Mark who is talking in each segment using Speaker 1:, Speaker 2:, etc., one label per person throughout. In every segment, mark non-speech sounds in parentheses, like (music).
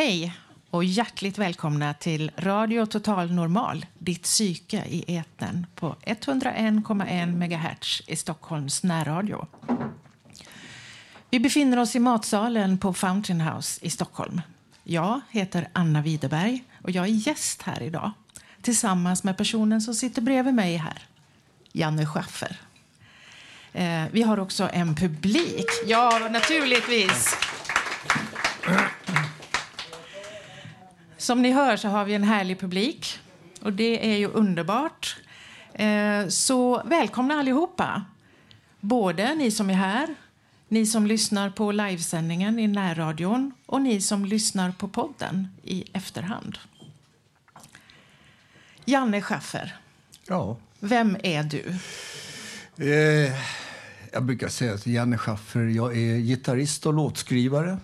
Speaker 1: Hej och hjärtligt välkomna till Radio Total Normal, ditt psyke i etern på 101,1 MHz i Stockholms närradio. Vi befinner oss i matsalen på Fountain House i Stockholm. Jag heter Anna Widerberg och jag är gäst här idag tillsammans med personen som sitter bredvid mig här, Janne Schaffer. Eh, vi har också en publik. Ja, naturligtvis. Som ni hör så har vi en härlig publik och det är ju underbart. Eh, så välkomna allihopa. Både ni som är här, ni som lyssnar på livesändningen i närradion och ni som lyssnar på podden i efterhand. Janne Schaffer,
Speaker 2: Ja.
Speaker 1: vem är du?
Speaker 2: Eh, jag brukar säga till Janne Schaffer, jag är gitarrist och låtskrivare.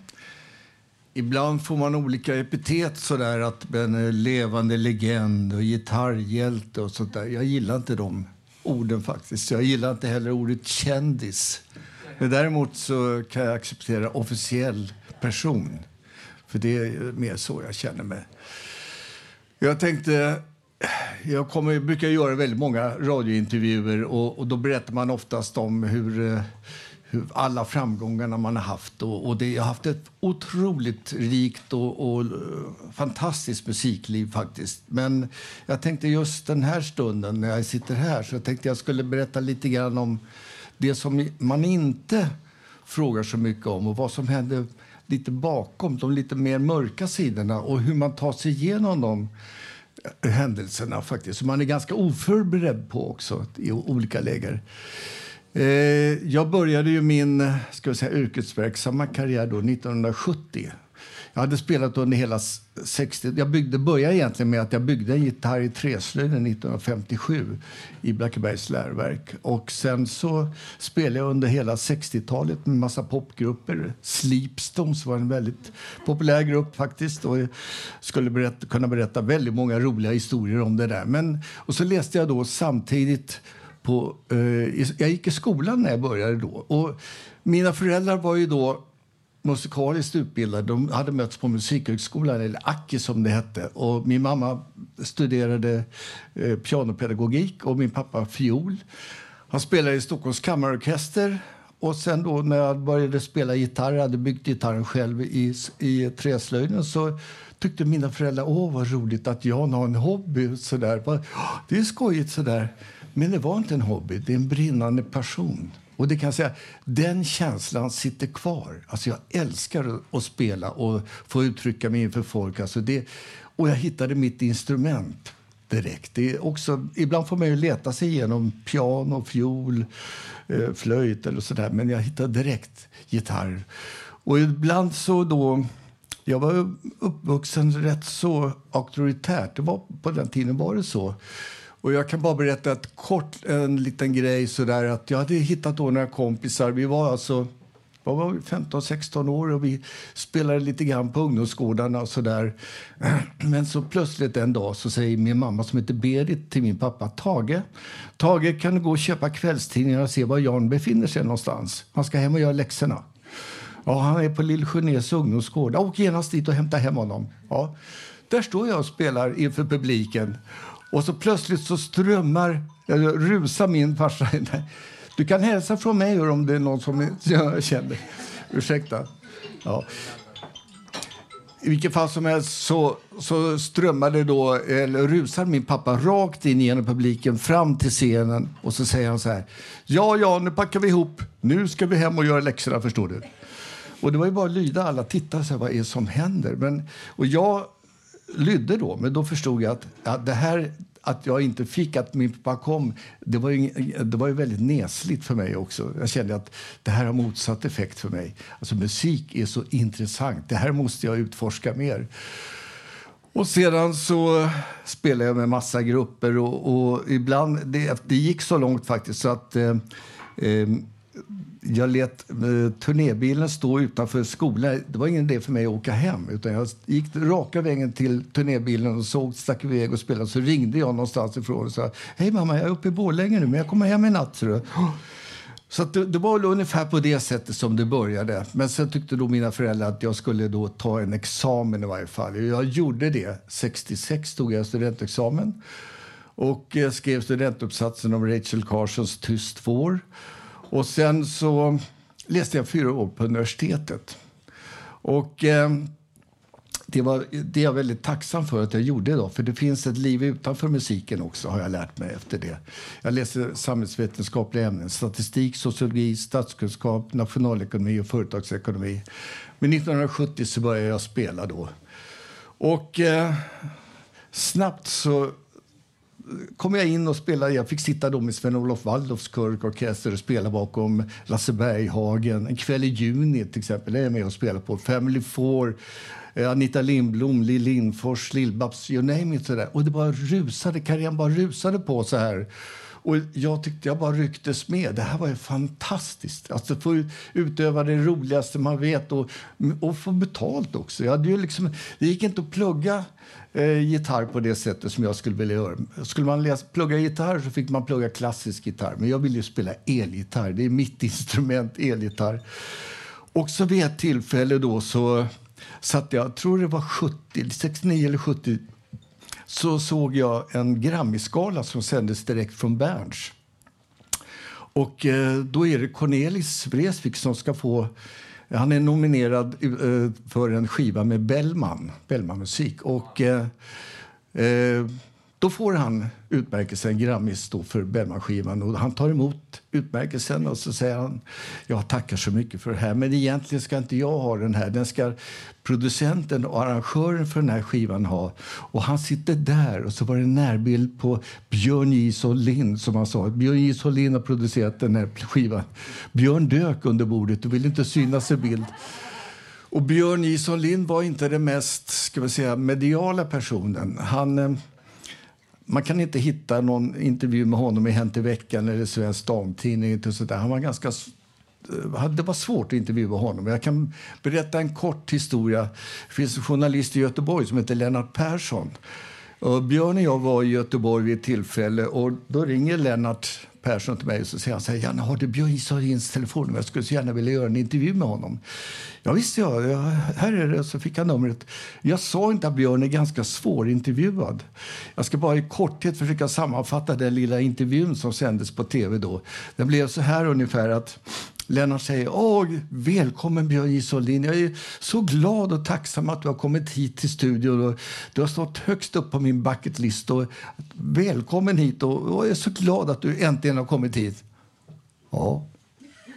Speaker 2: Ibland får man olika epitet sådär att en eh, levande legend och gitarrhjälte och sånt där. Jag gillar inte de orden faktiskt. Jag gillar inte heller ordet kändis. Men däremot så kan jag acceptera officiell person. För det är mer så jag känner mig. Jag tänkte jag kommer, brukar göra väldigt många radiointervjuer och, och då berättar man oftast om hur, eh, hur alla framgångarna man har haft. Och, och det, jag har haft ett otroligt rikt och, och eh, fantastiskt musikliv faktiskt. Men jag tänkte just den här stunden när jag sitter här så jag tänkte jag skulle berätta lite grann om det som man inte frågar så mycket om och vad som händer lite bakom de lite mer mörka sidorna och hur man tar sig igenom dem händelserna faktiskt, som man är ganska oförberedd på också i olika läger. Eh, jag började ju min ska jag säga, yrkesverksamma karriär då 1970. Jag hade spelat under hela 60... Jag byggde, började egentligen med att jag byggde en gitarr i träslöjden 1957 i Blackebergs läroverk. Och sen så spelade jag under hela 60-talet med massa popgrupper. Sleepstones var en väldigt populär grupp faktiskt. Och jag skulle berätta, kunna berätta väldigt många roliga historier om det där. Men, och så läste jag då samtidigt på... Eh, jag gick i skolan när jag började då. Och mina föräldrar var ju då musikaliskt utbildade. De hade mötts på Musikhögskolan, eller Aki som det hette. Och min mamma studerade eh, pianopedagogik och min pappa fiol. Han spelade i Stockholms kammarorkester. Och sen då när jag började spela gitarr, jag hade byggt gitarren själv i, i träslöjden, så tyckte mina föräldrar åh vad roligt att Jan har en hobby. Sådär. Det är skojigt sådär. Men det var inte en hobby, det är en brinnande passion. Och det kan jag säga, den känslan sitter kvar. Alltså jag älskar att spela och få uttrycka mig inför folk. Alltså det, och jag hittade mitt instrument direkt. Det är också, ibland får man ju leta sig igenom piano, fiol, eh, flöjt eller sådär. Men jag hittade direkt gitarr. Och ibland så då... Jag var uppvuxen rätt så auktoritärt. Det var, på den tiden var det så. Och jag kan bara berätta ett kort, en liten grej sådär att jag hade hittat då några kompisar. Vi var alltså vad var 15-16 år och vi spelade lite grann på ungdomsgårdarna och sådär. (clears throat) Men så plötsligt en dag så säger min mamma som heter Berit till min pappa Tage. Tage kan du gå och köpa kvällstidningar och se var Jan befinner sig någonstans. Han ska hem och göra läxorna. Ja, han är på Lillsjönäs ungdomsgård. Åk genast dit och hämta hem honom. Ja. Där står jag och spelar inför publiken. Och så plötsligt så strömmar, jag rusar min farsa in. Du kan hälsa från mig om det är någon som jag känner. Ursäkta. Ja. I vilket fall som helst så, så strömmade då, eller rusar min pappa rakt in genom publiken fram till scenen och så säger han så här. Ja, ja, nu packar vi ihop. Nu ska vi hem och göra läxorna, förstår du. Och det var ju bara att lyda. Alla tittade så här, vad är det som händer? Men, och jag lydde då, men då förstod jag att att det här, att jag inte fick, att min pappa kom, det var, ju, det var ju väldigt nesligt för mig också. Jag kände att det här har motsatt effekt för mig. Alltså musik är så intressant. Det här måste jag utforska mer. Och sedan så spelade jag med massa grupper och, och ibland, det, det, gick så långt faktiskt så att eh, eh, jag lät eh, turnébilen stå utanför skolan. Det var ingen idé för mig att åka hem. Utan jag gick raka vägen till turnébilen och såg, stack iväg och spelade. Så ringde jag någonstans ifrån och sa Hej mamma, jag är uppe i Borlänge nu men jag kommer hem i natt. Så, det, det, var ungefär på det sättet som det började. Men sen tyckte då mina föräldrar att jag skulle då ta en examen i varje fall. Jag gjorde det. 66 tog jag studentexamen och skrev studentuppsatsen om Rachel Carsons Tyst vår. Och sen så läste jag fyra år på universitetet. Och eh, det, var, det är jag väldigt tacksam för att jag gjorde då, för det finns ett liv utanför musiken också har jag lärt mig efter det. Jag läste samhällsvetenskapliga ämnen, statistik, sociologi, statskunskap, nationalekonomi och företagsekonomi. Men 1970 så började jag spela då. Och eh, snabbt så kom jag in och spelade. Jag fick sitta då med Sven-Olof Waldorfs körorkester och spela bakom Lasse Berghagen. En kväll i juni till exempel det är jag med och spelar på. Family Four, eh, Anita Lindblom, Lill Lindfors, Lill-Babs, you name it. Sådär. Och det bara rusade, karriären bara rusade på så här. Och jag tyckte jag bara rycktes med. Det här var ju fantastiskt. Alltså få utöva det roligaste man vet och, och få betalt också. Jag hade ju liksom, det gick inte att plugga eh, gitarr på det sättet som jag skulle vilja göra. Skulle man läsa, plugga gitarr så fick man plugga klassisk gitarr. Men jag ville ju spela elgitarr. Det är mitt (laughs) instrument, elgitarr. Och så vid ett tillfälle då så satt jag, jag tror det var 70, 69 eller 70 så såg jag en Grammisgala som sändes direkt från Berns. Och eh, då är det Cornelis Vreeswijk som ska få... Han är nominerad eh, för en skiva med Bellman, Bellman Musik. Och, eh, eh då får han utmärkelsen Grammis då för Bellman-skivan. Och han tar emot utmärkelsen och så säger han jag tackar så mycket för det här men egentligen ska inte jag ha den här. Den ska producenten och arrangören för den här skivan ha. Och han sitter där och så var det en närbild på Björn J. Lind som han sa. Björn J. Lind har producerat den här skivan. Björn dök under bordet och ville inte synas i bild. Och Björn J. Lind var inte den mest ska vi säga, mediala personen. Han eh, man kan inte hitta någon intervju med honom i Hänt i veckan eller Svensk Damtidning. Han var ganska eh, det var svårt att intervjua honom. Jag kan berätta en kort historia. Det finns en journalist i Göteborg som heter Lennart Persson. Och Björn och jag var i Göteborg vid ett tillfälle och då ringer Lennart Persson till mig och så säger han så här, Janne, har du Björn Isarins telefon? Jag skulle så gärna vilja göra en intervju med honom. Ja, visst ja, ja, här är det. Så fick han numret. Jag sa inte att Björn är ganska svårintervjuad. Jag ska bara i korthet försöka sammanfatta den lilla intervjun som sändes på tv då. Den blev så här ungefär att Lennart säger Åh, välkommen Björn J Soldin. Jag är så glad och tacksam att du har kommit hit till studion. du har stått högst upp på min bucketlist. Och välkommen hit och, och jag är så glad att du äntligen har kommit hit. Ja,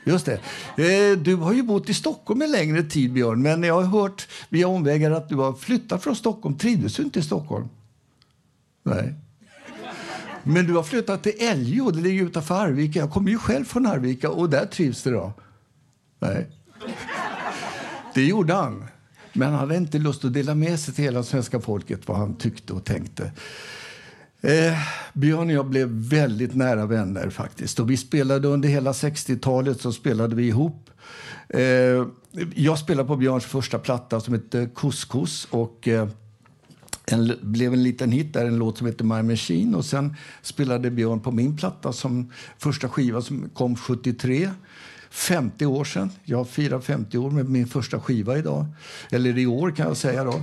Speaker 2: Just det. Eh, du har ju bott i Stockholm en längre tid, Björn. Men jag har hört via omvägar att du har flyttat från Stockholm. Trivdes du inte i Stockholm? Nej. Men du har flyttat till Älgå, det ligger utanför Arvika. Jag kommer ju själv från Arvika och där trivs du då? Nej. Det gjorde han. Men han hade inte lust att dela med sig till hela svenska folket vad han tyckte och tänkte. Eh, Björn och jag blev väldigt nära vänner faktiskt. Och vi spelade under hela 60-talet så spelade vi ihop. Eh, jag spelade på Björns första platta som hette Couscous och eh, en, blev en liten hit där, en låt som heter My Machine. Och sen spelade Björn på min platta som första skiva som kom 73. 50 år sedan. Jag firar 50 år med min första skiva idag. Eller i år kan jag säga då.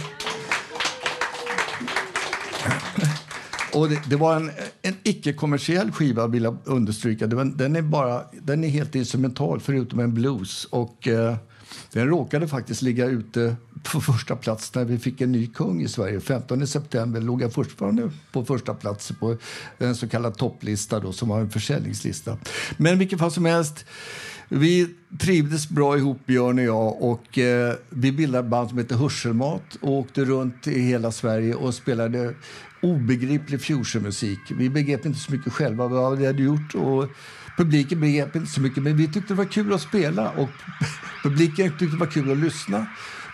Speaker 2: Och det, det, var en, en icke-kommersiell skiva, vill jag understryka. Var, den, är bara, den är helt instrumental, förutom en blues. Och, eh, den råkade faktiskt ligga ute på första plats när vi fick en ny kung i Sverige. 15 september låg jag fortfarande på första plats på en så kallad topplista då, som var en försäljningslista. Men vilket fall som helst, vi trivdes bra ihop, Björn och jag. Och, eh, vi bildade ett band som hette Hörselmat och åkte runt i hela Sverige och spelade obegriplig fusionmusik. Vi begrep inte så mycket själva vad vi hade gjort. Och publiken begrep inte så mycket, men vi tyckte det var kul att spela och (laughs) publiken tyckte det var kul att lyssna.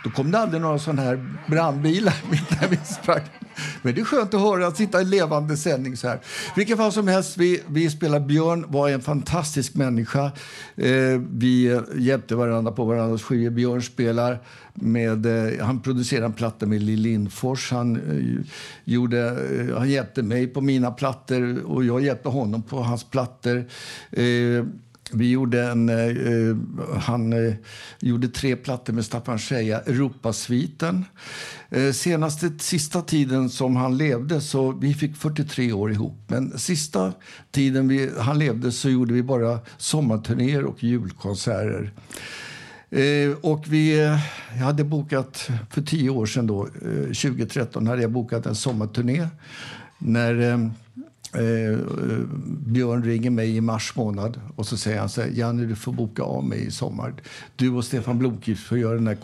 Speaker 2: Då kom det aldrig några sådana här brandbilar (laughs) mitt när vi sprang. Men det är skönt att höra, att sitta i levande sändning så här. Vilken fall som helst, vi, vi spelar Björn var en fantastisk människa. Eh, vi hjälpte varandra på varandras skivor. Björn spelar med, eh, han producerade en platta med Lill Lindfors. Han, eh, gjorde, eh, han hjälpte mig på mina plattor och jag hjälpte honom på hans plattor. Eh, vi gjorde en, eh, eh, han eh, gjorde tre plattor med Staffan Scheja, Europasviten. Eh, senaste, sista tiden som han levde, så vi fick 43 år ihop. Men sista tiden vi, han levde så gjorde vi bara sommarturnéer och julkonserter. Eh, och vi, eh, jag hade bokat, för tio år sedan, då, eh, 2013, hade jag bokat en sommarturné. När eh, Eh, eh, Björn ringer mig i mars månad och så säger han så här, Janne du får boka av mig i sommar. Du och Stefan Blomqvist får göra den här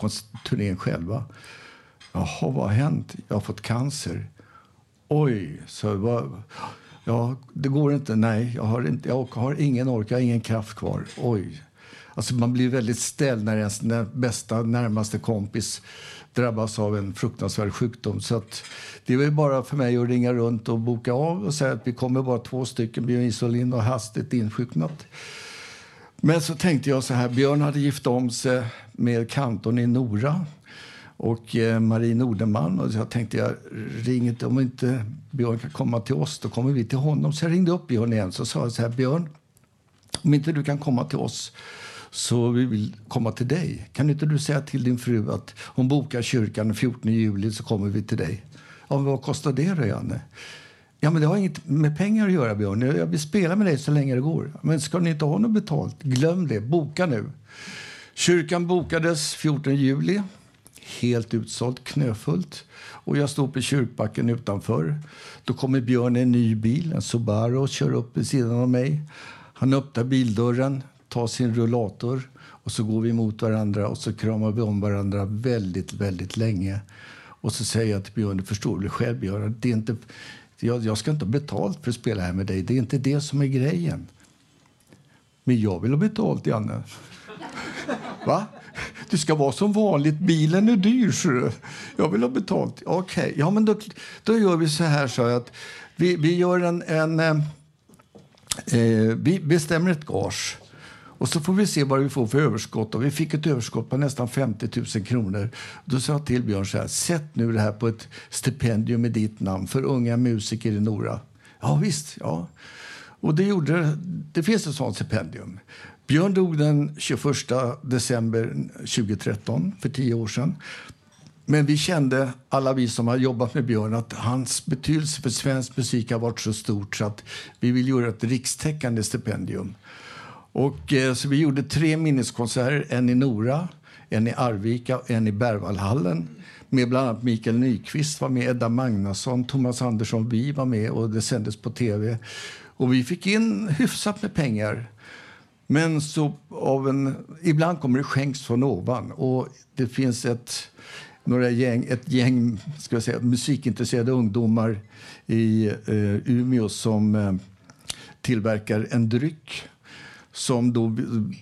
Speaker 2: turnén själva. Jaha, vad har hänt? Jag har fått cancer. Oj, så vad, ja, det går inte. Nej, jag har, inte, jag har ingen ork, jag har ingen kraft kvar. Oj. Alltså man blir väldigt ställd när ens bästa, närmaste kompis drabbas av en fruktansvärd sjukdom. Så att det var bara för mig att ringa runt och boka av och säga att vi kommer bara två stycken, Björn Isolin och hastigt insjuknat. Men så tänkte jag så här, Björn hade gift om sig med kantorn i Nora och eh, Marie Nordenman. Och jag tänkte jag ring om inte Björn kan komma till oss, då kommer vi till honom. Så jag ringde upp Björn igen och sa så här, Björn, om inte du kan komma till oss så vi vill komma till dig. Kan inte du säga till din fru att hon bokar kyrkan den 14 juli så kommer vi till dig? Ja, men vad kostar det då, Janne? Ja, men det har inget med pengar att göra, Björn. Jag vill spela med dig så länge det går. Men ska ni inte ha något betalt? Glöm det. Boka nu. Kyrkan bokades 14 juli. Helt utsålt, knöfullt. Och jag står på kyrkbacken utanför. Då kommer Björn i en ny bil, en Subaru, och kör upp vid sidan av mig. Han öppnar bildörren, tar sin rullator och så går vi mot varandra och så kramar vi om varandra väldigt, väldigt länge. Och så säger jag till Björn, du förstår väl själv Björn, det är inte, jag, jag ska inte ha betalt för att spela här med dig. Det är inte det som är grejen. Men jag vill ha betalt, Janne. (laughs) Va? Det ska vara som vanligt. Bilen är dyr, så Jag vill ha betalt. Okej, okay. ja men då, då gör vi så här, så att vi, vi gör en... en eh, eh vi bestämmer ett gage och så får vi se vad vi får för överskott. Och vi fick ett överskott på nästan 50 000 kronor. Då sa jag till Björn så här, sätt nu det här på ett stipendium med ditt namn för unga musiker i Nora. Ja visst, ja. Och det gjorde det. finns ett sådant stipendium. Björn dog den 21 december 2013, för tio år sedan. Men vi kände, alla vi som har jobbat med Björn, att hans betydelse för svensk musik har varit så stort så att vi vill göra ett rikstäckande stipendium. Och, eh, så vi gjorde tre minneskonserter, en i Nora, en i Arvika och en i Berwaldhallen med bland annat Mikael Nyqvist var med, Edda Magnusson, Thomas Andersson, vi var med och det sändes på tv. Och vi fick in hyfsat med pengar. Men så av en, ibland kommer det skänks från ovan och det finns ett, några gäng, ett gäng ska jag säga, musikintresserade ungdomar i eh, Umeå som eh, tillverkar en dryck som då,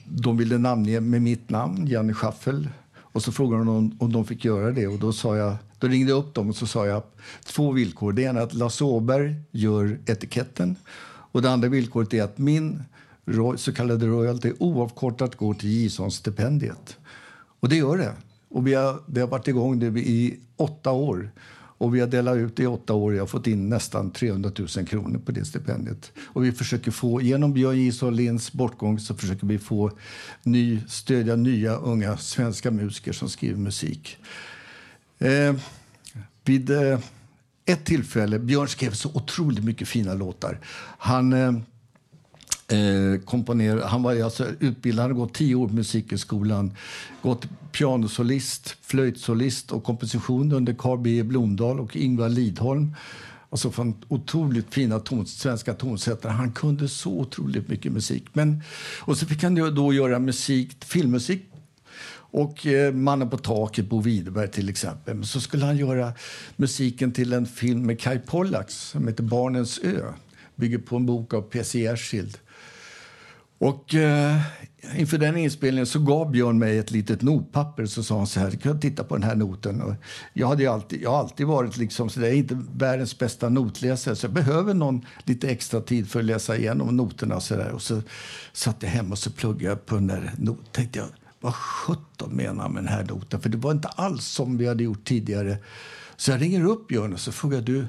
Speaker 2: de ville namnge med mitt namn, Janne Schaffel. Och så frågade de om, om de fick göra det. Och då, sa jag, då ringde jag upp dem och så sa jag två villkor. Det ena är att Lasse Åberg gör etiketten. Och det andra villkoret är att min så kallade royalty oavkortat går till J-stipendiet. Och det gör det. Och vi har, det har varit igång i åtta år. Och vi har delat ut det i åtta år. Jag har fått in nästan 300 000 kronor på det stipendiet. Och vi försöker få, genom Björn J. Linds bortgång så försöker vi få ny, stödja nya unga svenska musiker som skriver musik. Eh, vid eh, ett tillfälle, Björn skrev så otroligt mycket fina låtar. Han, eh, Eh, komponer, han var alltså utbildad, han hade gått tio år på Musikhögskolan. Gått pianosolist, flöjtsolist och komposition under Carl B Blomdahl och Ingvar Lidholm. Alltså från otroligt fina ton, svenska tonsättare. Han kunde så otroligt mycket musik. Men, och så fick han då göra musik, filmmusik och eh, Mannen på taket, Bo Widerberg till exempel. Men så skulle han göra musiken till en film med Kai Pollaks som heter Barnens ö. Bygger på en bok av P.C. Jersild. Och eh, inför den inspelningen så gav Björn mig ett litet notpapper så sa han så här, kan titta på den här noten. Och jag, hade alltid, jag har alltid varit liksom så där, inte världens bästa notläsare så jag behöver någon lite extra tid för att läsa igenom noterna. Så där. Och så satt jag hemma och så pluggade jag på den där noten. Tänkte jag, vad sjutton menar han med den här noten? För det var inte alls som vi hade gjort tidigare. Så jag ringer upp Björn och så frågar du,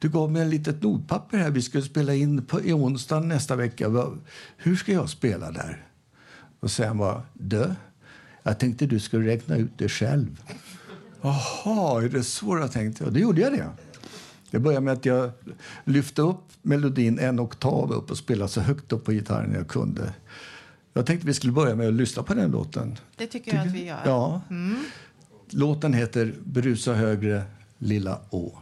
Speaker 2: du gav mig ett litet notpapper här. Vi skulle spela in på, i onsdag nästa vecka. Hur ska jag spela där? Och sen var dö. Jag tänkte du skulle räkna ut det själv. Jaha, är det så jag tänkte? Och då gjorde jag det. Det började med att jag lyfte upp melodin en oktav upp och spelade så högt upp på gitarren jag kunde. Jag tänkte vi skulle börja med att lyssna på den låten.
Speaker 1: Det tycker jag att vi gör.
Speaker 2: Ja. Mm. Låten heter Brusa högre, lilla å.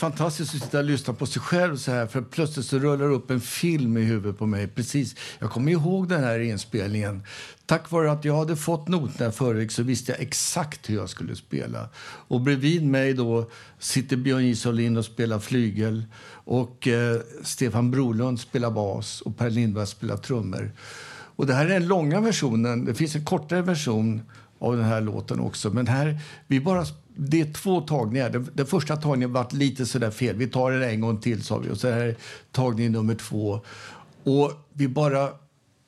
Speaker 2: Fantastiskt att sitta och lyssna på sig själv så här för plötsligt så rullar upp en film i huvudet på mig. Precis. Jag kommer ihåg den här inspelningen. Tack vare att jag hade fått noterna förväg så visste jag exakt hur jag skulle spela. Och bredvid mig då sitter Björn Isolin och spelar flygel och eh, Stefan Brolund spelar bas och Per Lindberg spelar trummor. Och det här är den långa versionen. Det finns en kortare version av den här låten också. Men här, vi bara det är två tagningar. Den, den första tagningen var lite sådär fel. Vi tar den en gång till, sa vi. Och så här är tagning nummer två. Och vi bara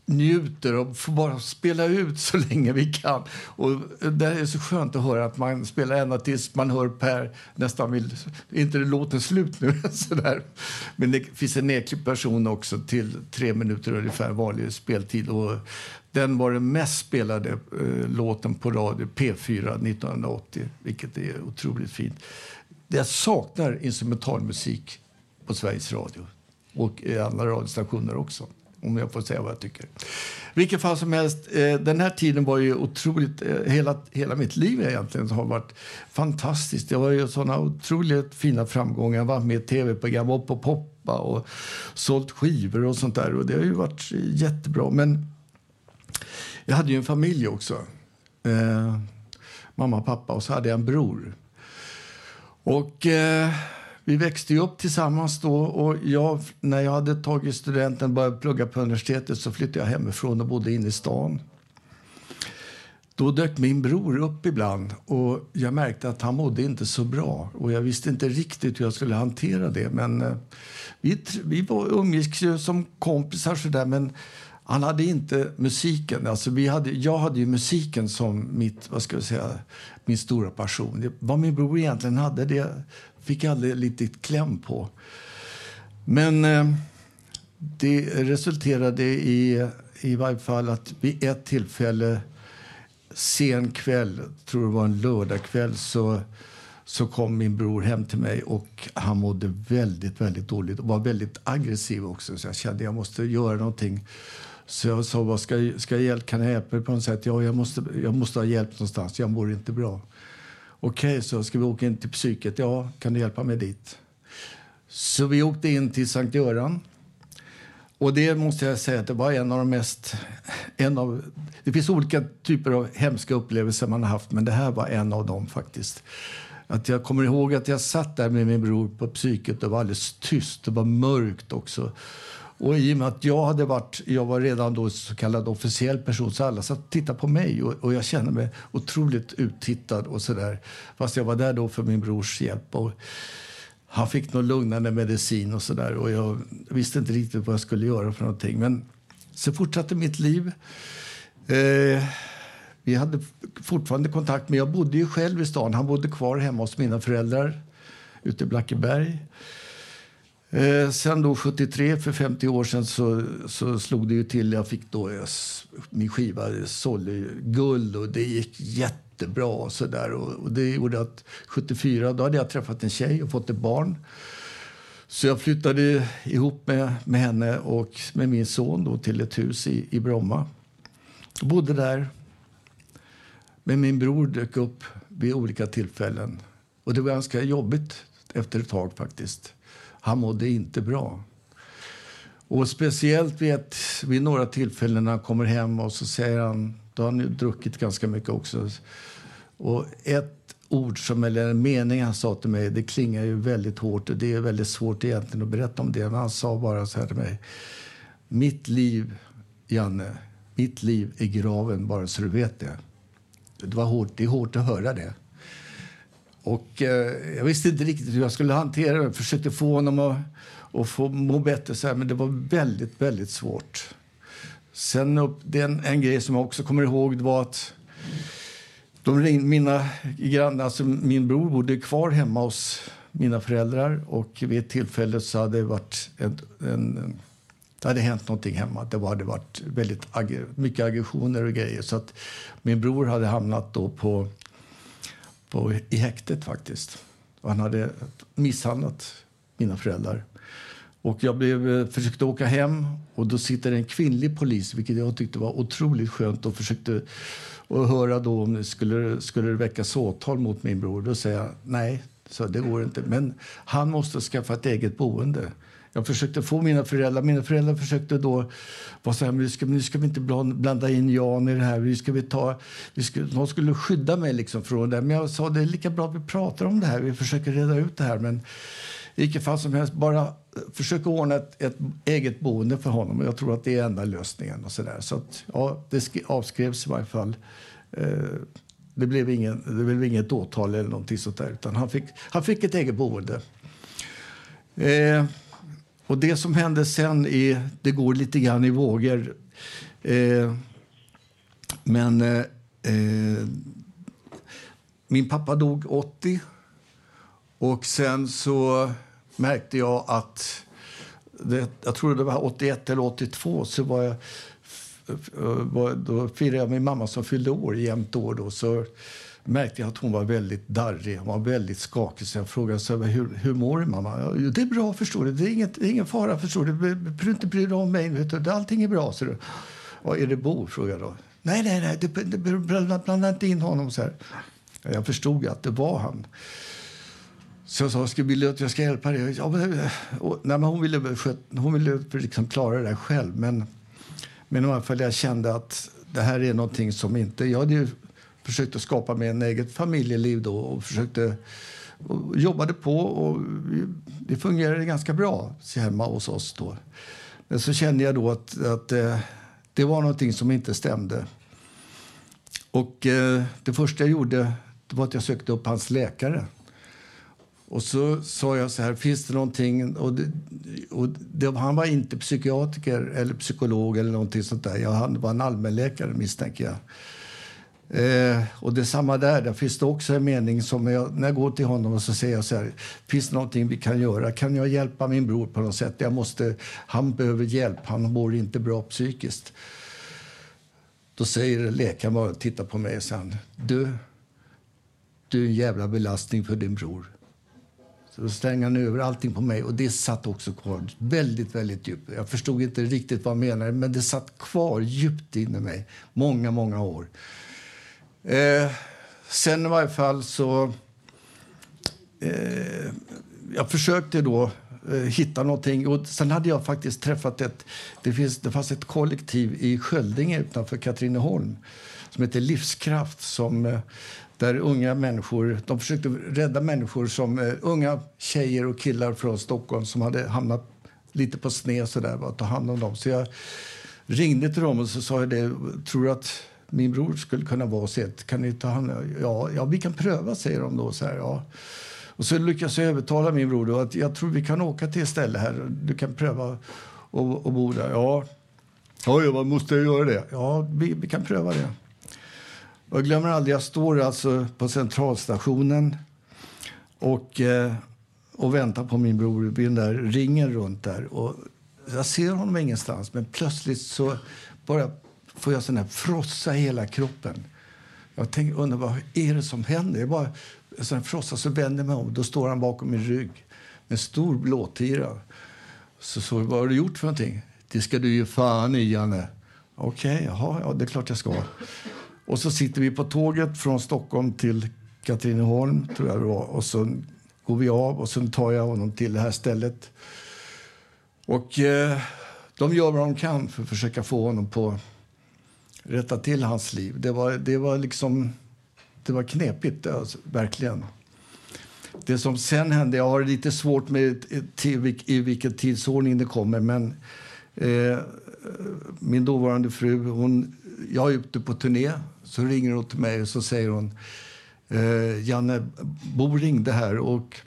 Speaker 2: njuter och får bara spela ut så länge vi kan. Och det är så skönt att höra att man spelar ända tills man hör Per nästan vill... inte det låten slut nu? (laughs) Sådär. Men det finns en nedklippt version också till tre minuter ungefär vanlig speltid. Och den var den mest spelade eh, låten på radio P4 1980, vilket är otroligt fint. Jag saknar instrumentalmusik på Sveriges Radio och i andra radiostationer också om jag får säga vad jag tycker. Vilket fall som helst, eh, den här tiden var ju otroligt... Eh, hela, hela mitt liv egentligen har varit fantastiskt. Det var ju såna otroligt fina framgångar. Jag var med i tv-program, var på Poppa och sålt skivor och sånt där. Och det har ju varit jättebra. Men jag hade ju en familj också. Eh, mamma och pappa. Och så hade jag en bror. Och... Eh, vi växte upp tillsammans då och jag, när jag hade tagit studenten och började plugga på universitetet så flyttade jag hemifrån och bodde inne i stan. Då dök min bror upp ibland och jag märkte att han mådde inte så bra. Och jag visste inte riktigt hur jag skulle hantera det. Men eh, vi, vi var umgicks som kompisar sådär men han hade inte musiken. Alltså vi hade, jag hade ju musiken som mitt, vad ska jag säga, min stora passion. Det, vad min bror egentligen hade, det fick jag aldrig lite kläm på. Men eh, det resulterade i, i varje fall att vid ett tillfälle, sen kväll, tror det var en lördagkväll, så, så kom min bror hem till mig och han mådde väldigt, väldigt dåligt och var väldigt aggressiv också. Så jag kände att jag måste göra någonting. Så jag sa, vad ska, ska jag, kan jag hjälpa dig på något sätt? Ja, jag måste, jag måste ha hjälp någonstans. Jag mår inte bra. Okej, okay, så ska vi åka in till psyket? Ja, kan du hjälpa mig dit? Så vi åkte in till Sankt Göran. Och det måste jag säga att det var en av de mest... En av, det finns olika typer av hemska upplevelser man har haft, men det här var en av dem faktiskt. Att jag kommer ihåg att jag satt där med min bror på psyket. Det var alldeles tyst, det var mörkt också. Och i och med att jag hade varit, jag var redan då så kallad officiell person så alla satt och tittade på mig och, och jag kände mig otroligt uttittad och sådär. Fast jag var där då för min brors hjälp. Och han fick någon lugnande medicin och sådär. Och jag visste inte riktigt vad jag skulle göra för någonting. Men så fortsatte mitt liv. Eh, vi hade fortfarande kontakt, men jag bodde ju själv i stan. Han bodde kvar hemma hos mina föräldrar ute i Blackeberg. Eh, sen då 73, för 50 år sedan, så, så slog det ju till. Jag fick då jag, min skiva sålde guld och det gick jättebra. Och så där. Och, och, det gjorde att 74, då hade jag träffat en tjej och fått ett barn. Så jag flyttade ihop med, med henne och med min son då till ett hus i, i Bromma. Jag bodde där. Men min bror dök upp vid olika tillfällen. Och det var ganska jobbigt efter ett tag faktiskt. Han mådde inte bra. Och speciellt vid, ett, vid några tillfällen när han kommer hem och så säger han, då har han ju druckit ganska mycket också. Och ett ord som, eller en mening han sa till mig, det klingar ju väldigt hårt och det är väldigt svårt egentligen att berätta om det. Men han sa bara så här till mig. Mitt liv, Janne, mitt liv är graven bara så du vet det. Det, var hårt, det är hårt att höra det. Och eh, jag visste inte riktigt hur jag skulle hantera det. Jag försökte få honom att, att få må bättre, så här, men det var väldigt, väldigt svårt. Sen upp, den, en grej som jag också kommer ihåg var att de ringde, mina grannar, alltså min bror bodde kvar hemma hos mina föräldrar och vid ett tillfälle så hade det varit en, en det hade hänt någonting hemma. Det hade varit väldigt mycket aggressioner och grejer. Så att min bror hade hamnat då på på, i häktet faktiskt. Han hade misshandlat mina föräldrar. Och jag blev, eh, försökte åka hem och då sitter en kvinnlig polis, vilket jag tyckte var otroligt skönt och försökte och höra då om det skulle, skulle det väckas åtal mot min bror. Då säger jag nej, så det går inte. Men han måste skaffa ett eget boende. Jag försökte få mina föräldrar. Mina föräldrar försökte då vara så här, nu ska, nu ska vi inte blanda in Jan i det här. Vi ska vi ta, vi ska, någon skulle skydda mig liksom från det. Men jag sa det är lika bra att vi pratar om det här. Vi försöker reda ut det här. Men i vilket fall som helst, bara försöka ordna ett, ett, eget boende för honom. Jag tror att det är enda lösningen. Och så där. Så att, ja, det avskrevs i varje fall. Eh, det blev, ingen, det blev inget åtal eller någonting sånt där. Utan han fick, han fick ett eget boende. Eh, och det som hände sen är, det går lite grann i vågor. Eh, men eh, min pappa dog 80. Och sen så märkte jag att, det, jag tror det var 81 eller 82, så var jag, var, då firade jag min mamma som fyllde år jämnt år. Då, så märkte jag att hon var väldigt darrig, hon var väldigt skakig. Så jag frågade så här, hur, hur mår du mamma? Ja, det är bra förstår du, det är, inget, det är ingen fara förstår du. Behöver inte bry dig om mig, vet du. allting är bra. Så du. Ja, är det Bo? frågade jag då. Nej, nej, nej, det, det, blanda blanda inte in honom så här. Jag förstod att det var han. Så jag sa, ska vill att jag ska hjälpa dig? Ja, men, och, nej, men hon ville, hon ville liksom klara det där själv. Men, men i alla fall jag kände att det här är någonting som inte... Jag hade ju försökte skapa mig en eget familjeliv då och försökte och jobbade på och det fungerade ganska bra hemma hos oss då. Men så kände jag då att, att eh, det var någonting som inte stämde. Och eh, det första jag gjorde var att jag sökte upp hans läkare. Och så sa jag så här, finns det någonting... Och, det, och det, han var inte psykiatriker eller psykolog eller någonting sånt där. Han var en allmänläkare misstänker jag. Eh, och det är samma där. Där finns det också en mening som jag, när jag går till honom och så säger jag så här, finns det någonting vi kan göra? Kan jag hjälpa min bror på något sätt? Jag måste, han behöver hjälp, han mår inte bra psykiskt. Då säger läkaren bara, tittar på mig och säger du, du är en jävla belastning för din bror. Så då slänger han över allting på mig och det satt också kvar väldigt, väldigt djupt. Jag förstod inte riktigt vad han menade, men det satt kvar djupt inne i mig många, många år. Eh, sen i varje fall så... Eh, jag försökte då eh, hitta någonting. Och sen hade jag faktiskt träffat ett... Det, finns, det fanns ett kollektiv i Sköldinge utanför Katrineholm som heter Livskraft. Som, eh, där unga människor, de försökte rädda människor som eh, unga tjejer och killar från Stockholm som hade hamnat lite på sned sådär, att ta hand om dem. Så jag ringde till dem och så sa jag det, tror du att min bror skulle kunna vara sett. Kan ni ta hand ja, ja, vi kan pröva, säger de då. Så här, ja. Och så lyckas jag övertala min bror att jag tror vi kan åka till ett ställe här. Du kan pröva att bo där. Ja, ja, man måste jag göra det? Ja, vi, vi kan pröva det. Och jag glömmer aldrig, jag står alltså på centralstationen och, eh, och väntar på min bror vid den där ringen runt där. Och jag ser honom ingenstans, men plötsligt så bara får jag sån här frossa i hela kroppen. Jag tänker, undrar vad är det som händer? Jag bara sån här frossa, så vänder mig om. Då står han bakom min rygg med en stor blåtira. Så, så vad har du gjort för någonting? Det ska du ju fan i, Janne. Okej, okay, jaha, ja, det är klart jag ska. Och så sitter vi på tåget från Stockholm till Katrineholm, tror jag det var. Och så går vi av och så tar jag honom till det här stället. Och eh, de gör vad de kan för att försöka få honom på rätta till hans liv. Det var, det var liksom det var knepigt, eh, alltså, verkligen. Det som sen hände, jag har lite svårt med till, i vilken tidsordning det kommer, men eh, min dåvarande fru, hon, jag är ute på turné, så ringer hon till mig och så säger hon eh, Janne, Bo ringde här och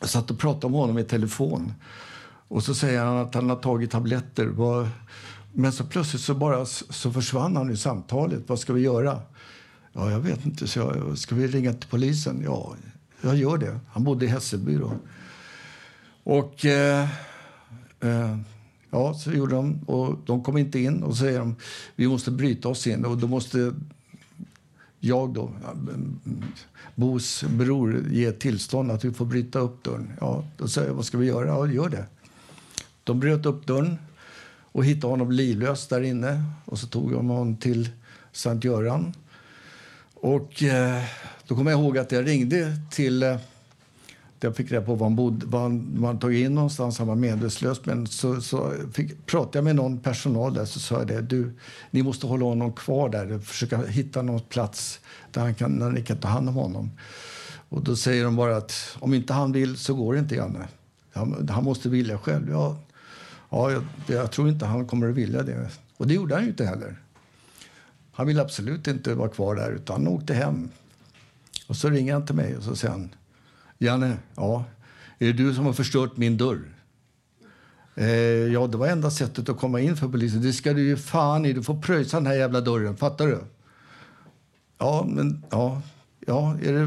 Speaker 2: jag satt och pratade med honom i telefon. Och så säger han att han har tagit tabletter. Men så plötsligt så bara så försvann han i samtalet. Vad ska vi göra? Ja, jag vet inte. Så jag, ska vi ringa till polisen? Ja, jag gör det. Han bodde i Hässelby då. Och eh, eh, ja, så gjorde de. Och de kom inte in. Och så säger de, vi måste bryta oss in. Och då måste jag då, Bos bror, ge tillstånd att vi får bryta upp dörren. Ja, då säger jag, vad ska vi göra? Ja, gör det. De bröt upp dörren och hittade honom livlös där inne. Och så tog de honom till Sankt Göran. Och eh, då kommer jag ihåg att jag ringde till... Eh, jag fick reda på var han bodde, var han, var han tog in någonstans. Han var medvetslös. Men så, så fick, pratade jag med någon personal där så sa jag det. Du, ni måste hålla honom kvar där. Försöka hitta någon plats där, han kan, där ni kan ta hand om honom. Och då säger de bara att om inte han vill så går det inte, Janne. Han, han måste vilja själv. Ja, ja jag, jag, tror inte han kommer att vilja det. Och det gjorde han ju inte heller. Han ville absolut inte vara kvar där, utan han åkte hem. Och så ringer han till mig och så säger han, Janne, ja, är det du som har förstört min dörr? Eh, ja, det var enda sättet att komma in för polisen. Det ska du ju fan i. Du får pröjsa den här jävla dörren. Fattar du? Ja, men ja. Ja, är det,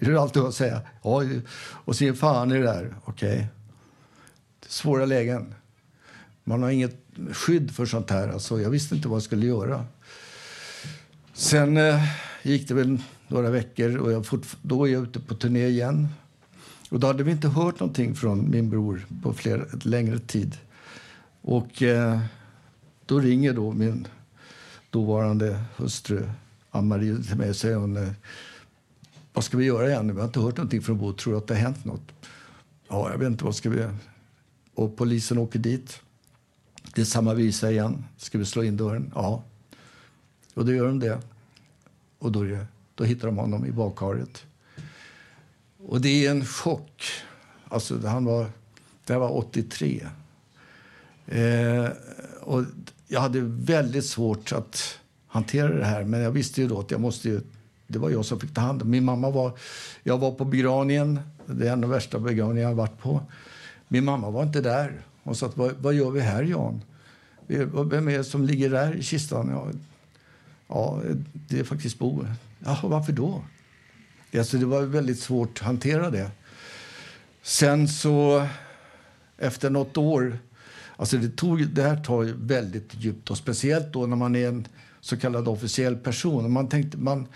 Speaker 2: (laughs) är det allt du har att säga? Ja, och så fan i det där. Okej. Okay. Svåra lägen. Man har inget skydd för sånt här. Alltså, jag visste inte vad jag skulle göra. Sen eh, gick det väl några veckor och jag fort, då är jag ute på turné igen. Och då hade vi inte hört någonting från min bror på flera, längre tid. Och eh, då ringer då min dåvarande hustru Ann-Marie till mig och säger hon, eh, vad ska vi göra igen? Vi har inte hört någonting från Bo. Tror du att det har hänt något? Ja, jag vet inte. Vad ska vi... Och polisen åker dit. Det är samma visa igen. Ska vi slå in dörren? Ja. Och då gör de det. Och då, det, då hittar de honom i badkaret. Och det är en chock. Alltså, han var, det här var 83. Eh, och jag hade väldigt svårt att hantera det här. Men jag visste ju då att jag måste ju, det var jag som fick ta hand om Min mamma var, jag var på begravningen. Det är en av de värsta begravningarna jag varit på. Min mamma var inte där. Hon sa, vad, vad gör vi här Jan? Vem är det som ligger där i kistan? Ja, Ja, det är faktiskt Bo. Ja, varför då? Alltså, det var väldigt svårt att hantera det. Sen så, efter nåt år... Alltså det, tog, det här tar väldigt djupt, och speciellt då när man är en så kallad officiell person. Man tänkte, man,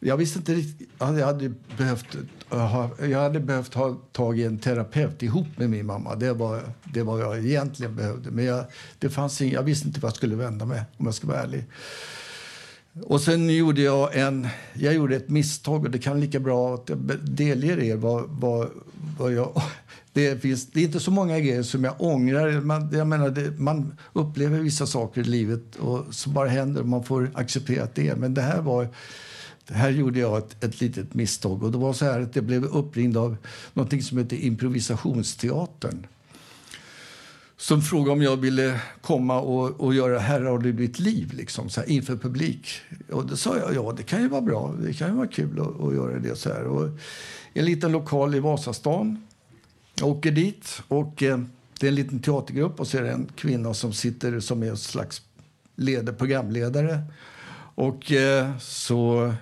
Speaker 2: jag visste inte riktigt... Jag hade behövt eh, ha, jag hade behövt ha tag i en terapeut ihop med min mamma. Det var, det var jag egentligen behövde. Men jag, det fanns ing, jag visste inte vad jag skulle vända mig. om jag ska vara ärlig. Och sen gjorde jag en, jag gjorde ett misstag och det kan lika bra att jag delger er vad, vad, vad jag... Det, finns, det är inte så många grejer som jag ångrar. Man, jag menar, det, man upplever vissa saker i livet och som bara händer och man får acceptera att det är. Men det här var... Här gjorde jag ett, ett litet misstag. Och det var så här att jag blev uppringd av något som heter improvisationsteatern. som frågade om jag ville komma och, och göra Herrar i ditt liv liksom, så här, inför publik. Och då sa jag ja, det kan ju vara bra. Det kan ju vara kul att, att göra det. så här. Och en liten lokal i Vasastan. Jag åker dit och eh, det är en liten teatergrupp och så är det en kvinna som sitter som är en slags leder, programledare. Och eh, så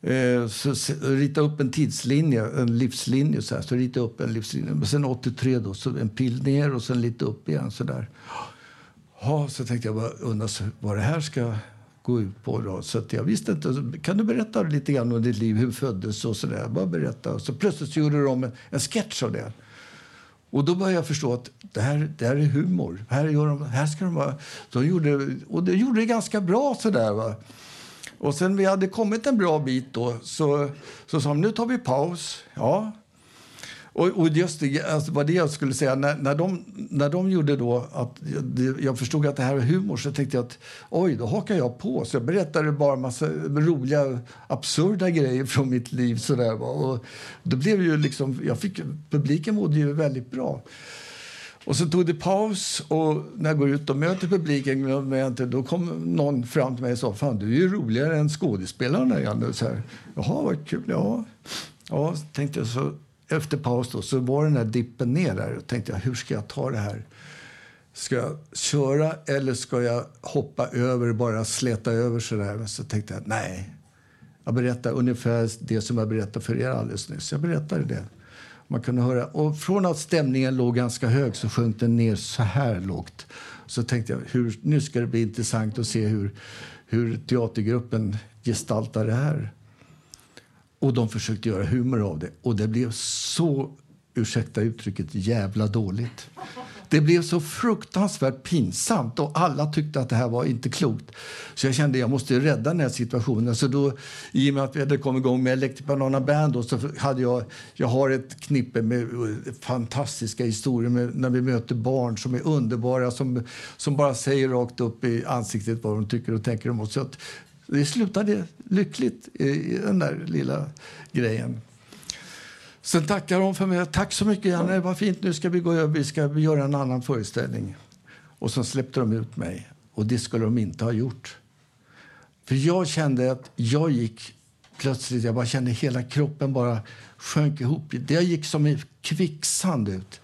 Speaker 2: Eh, så, så rita upp en tidslinje, en livslinje. Så, här. så rita upp en livslinje. Men sen 83 då, så en pil ner och sen lite upp igen. Så där. Ja, så tänkte jag bara undra vad det här ska gå ut på. Då. Så jag visste inte. Kan du berätta lite grann om ditt liv? Hur föddes och så där? Bara berätta. Och så plötsligt så gjorde de en, en sketch av det. Och då började jag förstå att det här, det här är humor. Här, gör de, här ska de vara... De gjorde, och det gjorde det ganska bra sådär. Va? Och sen vi hade kommit en bra bit då så, så sa de nu tar vi paus. Ja. Och, och just det, alltså vad det jag skulle säga, när, när, de, när de gjorde då att jag, förstod att det här var humor så tänkte jag att oj, då hakar jag på. Så jag berättade bara en massa roliga, absurda grejer från mitt liv. Sådär, och då blev ju liksom, jag fick, publiken mådde ju väldigt bra. Och så tog det paus och när jag går ut och möter publiken inte, då kom någon fram till mig och sa Fan, du är ju roligare än skådespelarna. Janne. Så här, Jaha, vad kul. Ja, ja tänkte jag. Så, efter paus då, så var den där dippen ner där. Och tänkte jag, hur ska jag ta det här? Ska jag köra eller ska jag hoppa över, bara släta över så där? Men så tänkte jag, nej. Jag berättar ungefär det som jag berättade för er alldeles nyss. Jag berättade det. Man kunde höra. Och från att stämningen låg ganska hög så sjönk den ner så här lågt. Så tänkte jag, hur, nu ska det bli intressant att se hur, hur teatergruppen gestaltar det här. Och de försökte göra humor av det. Och det blev så, ursäkta uttrycket, jävla dåligt. Det blev så fruktansvärt pinsamt och alla tyckte att det här var inte klokt. Så jag kände att jag måste rädda den här situationen. Så då, I och med att vi hade kommit igång med Electric Banana Band då, så hade jag, jag har ett knippe med eh, fantastiska historier med, när vi möter barn som är underbara, som, som bara säger rakt upp i ansiktet vad de tycker och tänker om oss. Så att det slutade lyckligt i den där lilla grejen. Sen tackar de för mig. Tack så mycket, Janne. Vad fint. Nu ska vi gå över. Vi ska göra en annan föreställning. Och sen släppte de ut mig. Och det skulle de inte ha gjort. För jag kände att jag gick plötsligt, jag bara kände hela kroppen bara sjönk ihop. Det gick som i kvicksand ut.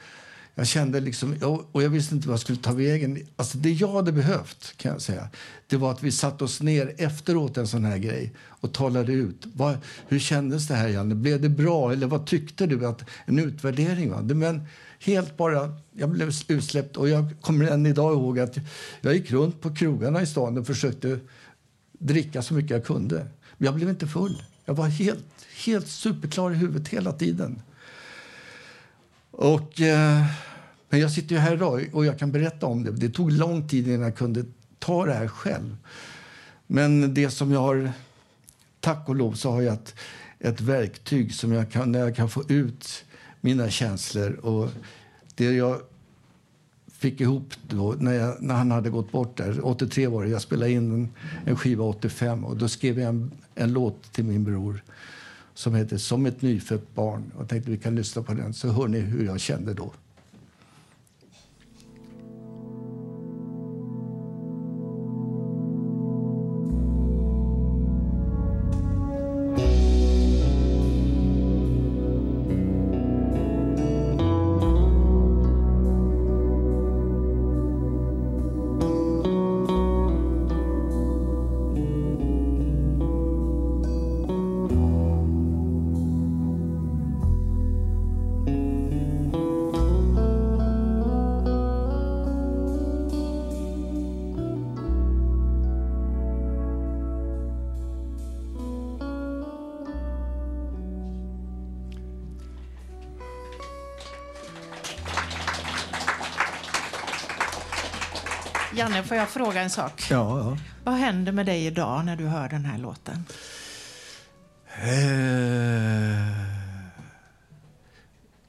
Speaker 2: Jag kände liksom, och jag visste inte vad jag skulle ta vägen. Alltså det jag hade behövt kan jag säga, det var att vi satte oss ner efteråt en sån här grej och talade ut. Vad, hur kändes det här Janne? Blev det bra? Eller vad tyckte du? att En utvärdering va? Men helt bara, jag blev utsläppt och jag kommer än idag ihåg att jag gick runt på krogarna i stan och försökte dricka så mycket jag kunde. Men jag blev inte full. Jag var helt, helt superklar i huvudet hela tiden. Och, eh, men jag sitter ju här idag och jag kan berätta om det. Det tog lång tid innan jag kunde ta det här själv. Men det som jag har, tack och lov, så har jag ett, ett verktyg som jag kan, när jag kan få ut mina känslor. Och det jag fick ihop då, när, jag, när han hade gått bort där, 83 var det, jag spelade in en, en skiva 85 och då skrev jag en, en låt till min bror som heter Som ett nyfött barn. Och tänkte vi kan lyssna på den så hör ni hur jag kände då.
Speaker 1: Janne, får jag fråga en sak?
Speaker 2: Ja, ja.
Speaker 1: Vad händer med dig idag när du hör den här låten?
Speaker 2: Eh,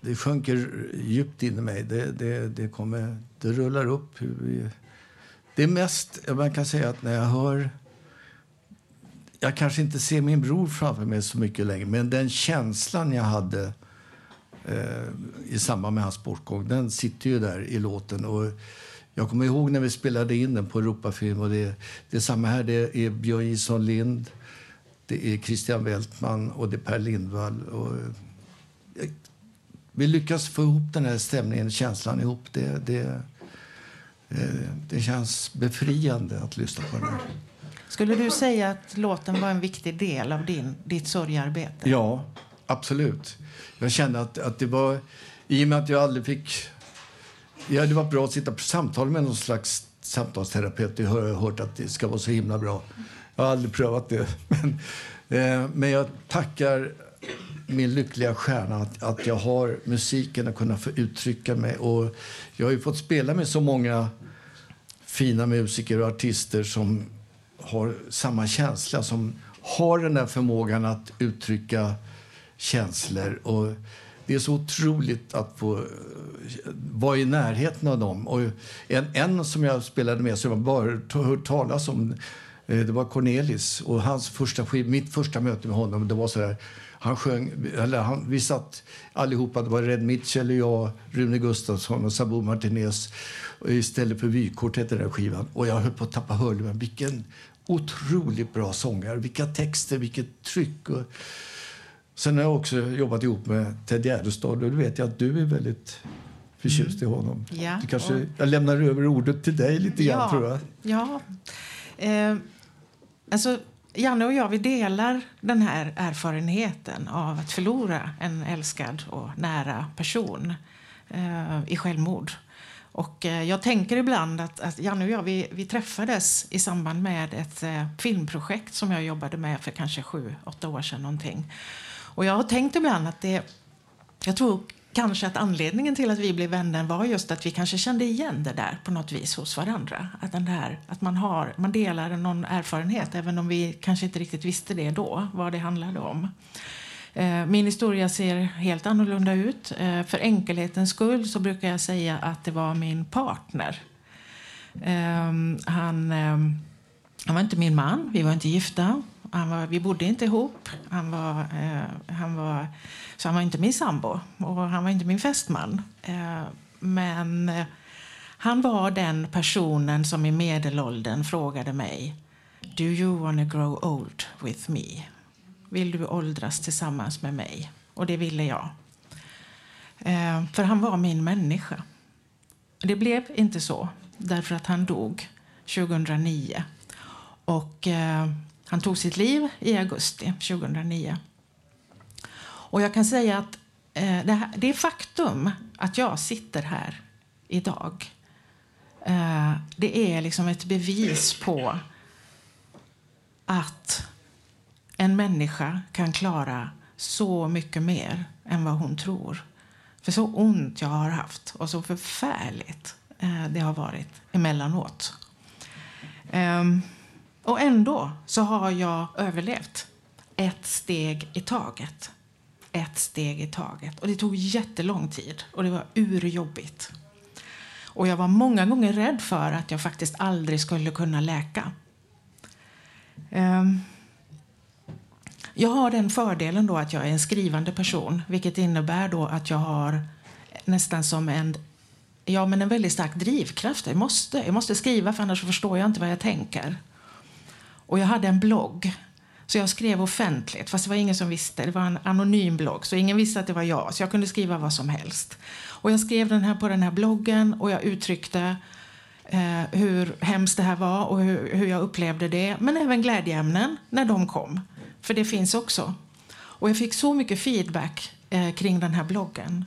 Speaker 2: det sjunker djupt in i mig. Det, det, det, kommer, det rullar upp. Det är mest, man kan säga att när jag hör... Jag kanske inte ser min bror framför mig så mycket längre, men den känslan jag hade eh, i samband med hans bortgång. Den sitter ju där i låten. Och jag kommer ihåg när vi spelade in den på Europafilm. Och det, det är samma här. Det är Björn Jison Lind, det är Christian Weltman och det är Per Lindvall. Och, eh, vi lyckas få ihop den här stämningen, känslan ihop. Det, det, eh, det känns befriande att lyssna på den här.
Speaker 1: Skulle du säga att låten var en viktig del av din, ditt sorgarbete?
Speaker 2: Ja, absolut. Jag kände att, att det var... I och med att jag aldrig fick... Ja, det var bra att sitta på samtal med någon slags samtalsterapeut. Jag har hört att det ska vara så himla bra. Jag har aldrig prövat det. (laughs) Men, eh, men jag tackar min lyckliga stjärna att, att jag har musiken att kunna få uttrycka mig. Och jag har ju fått spela med så många fina musiker och artister som har samma känsla, som har den där förmågan att uttrycka känslor. Och det är så otroligt att få eh, vara i närheten av dem. Och en, en som jag spelade med, som jag bara hört talas om, eh, det var Cornelis. Och hans första skiv, mitt första möte med honom, det var så här. han sjöng, eller han, vi satt allihopa, det var Red Mitchell, jag, Rune Gustafsson och Sabo Martinez. Istället för vykort hette den skivan. Och jag höll på att tappa hörlurarna. Vilken otroligt bra sångare. Vilka texter, vilket tryck. Och sen har jag också jobbat ihop med Ted Gärdestad och du vet jag att du är väldigt förtjust i honom.
Speaker 1: Ja,
Speaker 2: du kanske,
Speaker 1: och-
Speaker 2: Jag lämnar över ordet till dig lite grann
Speaker 1: ja,
Speaker 2: tror jag.
Speaker 1: Ja. Eh, alltså, Janne och jag vi delar den här erfarenheten av att förlora en älskad och nära person eh, i självmord. Och eh, jag tänker ibland att, att Janne och jag vi, vi träffades i samband med ett eh, filmprojekt som jag jobbade med för kanske sju, åtta år sedan någonting. Och jag har tänkt ibland att det jag tror kanske att anledningen till att vi blev vänner var just att vi kanske kände igen det där på något vis hos varandra. Att, den där, att man, har, man delar någon erfarenhet även om vi kanske inte riktigt visste det då, vad det handlade om. Eh, min historia ser helt annorlunda ut. Eh, för enkelhetens skull så brukar jag säga att det var min partner. Eh, han, han var inte min man, vi var inte gifta. Han var, vi bodde inte ihop. Han var, eh, han var, så han var inte min sambo och han var inte min fästman. Eh, men eh, han var den personen som i medelåldern frågade mig Do you wanna grow old with me? Vill du åldras tillsammans med mig? Och det ville jag. Eh, för han var min människa. Det blev inte så, därför att han dog 2009. Och eh, han tog sitt liv i augusti 2009. Och jag kan säga att eh, det, här, det faktum att jag sitter här idag eh, det är liksom ett bevis på att en människa kan klara så mycket mer än vad hon tror. För så ont jag har haft och så förfärligt eh, det har varit emellanåt. Ehm, och ändå så har jag överlevt ett steg i taget. Ett steg i taget. Och det tog jättelång tid och det var urjobbigt. Och jag var många gånger rädd för att jag faktiskt aldrig skulle kunna läka. Um, jag har den fördelen då att jag är en skrivande person, vilket innebär då att jag har nästan som en, ja, men en väldigt stark drivkraft. Jag måste, jag måste skriva, för annars förstår jag inte vad jag tänker. Och jag hade en blogg, så jag skrev offentligt, fast det var ingen som visste. Det var en anonym blogg, så ingen visste att det var jag, så jag kunde skriva vad som helst. Och jag skrev den här på den här bloggen och jag uttryckte eh, hur hemskt det här var och hur, hur jag upplevde det, men även glädjeämnen när de kom. För det finns också. Och jag fick så mycket feedback eh, kring den här bloggen.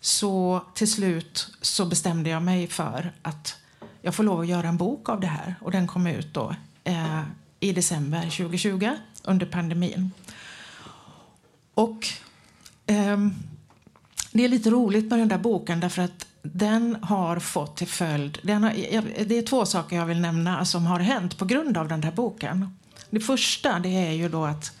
Speaker 1: Så till slut så bestämde jag mig för att jag får lov att göra en bok av det här. Och den kom ut då eh, i december 2020 under pandemin. Och ehm, det är lite roligt med den där boken därför att den har fått till följd... Den har, jag- det är två saker jag vill nämna som har hänt på grund av den där boken. Det första det är ju då att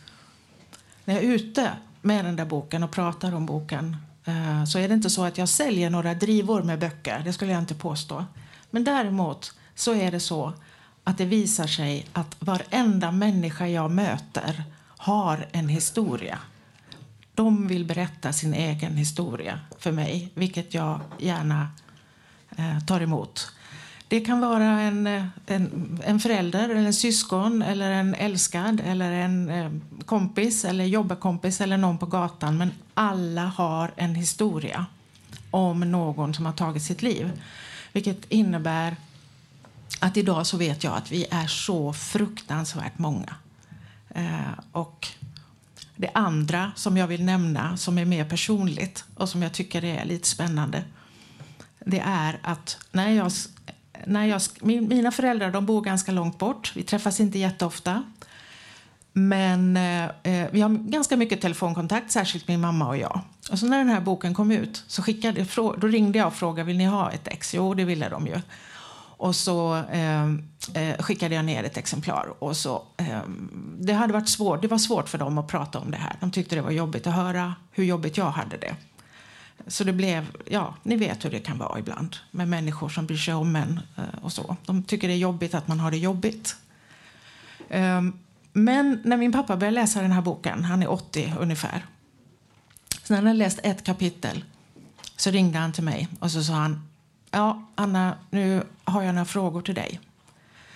Speaker 1: när jag är ute med den där boken och pratar om boken eh, så är det inte så att jag säljer några drivor med böcker. Det skulle jag inte påstå. Men däremot så är det så att det visar sig att varenda människa jag möter har en historia De vill berätta sin egen historia för mig, vilket jag gärna eh, tar emot. Det kan vara en, eh, en, en förälder, eller en syskon, eller en älskad eller en eh, kompis eller jobbarkompis eller någon på gatan. Men alla har en historia om någon som har tagit sitt liv. Vilket innebär att idag så vet jag att vi är så fruktansvärt många. Eh, och det andra som jag vill nämna, som är mer personligt och som jag tycker är lite spännande, det är att när jag, när jag, mina föräldrar de bor ganska långt bort. Vi träffas inte jätteofta. Men eh, eh, vi har ganska mycket telefonkontakt, särskilt min mamma och jag. Och så när den här boken kom ut så skickade, då ringde jag och frågade vill ni ha ett ex. Jo, det ville de ju. Och så eh, eh, skickade jag ner ett exemplar. Och så, eh, det, hade varit svårt, det var svårt för dem att prata om det här. De tyckte det var jobbigt att höra hur jobbigt jag hade det. Så det blev, ja, ni vet hur det kan vara ibland med människor som bryr sig om en eh, och så. De tycker det är jobbigt att man har det jobbigt. Ehm, men när min pappa började läsa den här boken, han är 80 ungefär. Så när han hade läst ett kapitel så ringde han till mig och så sa han Ja, Anna, nu har jag några frågor till dig.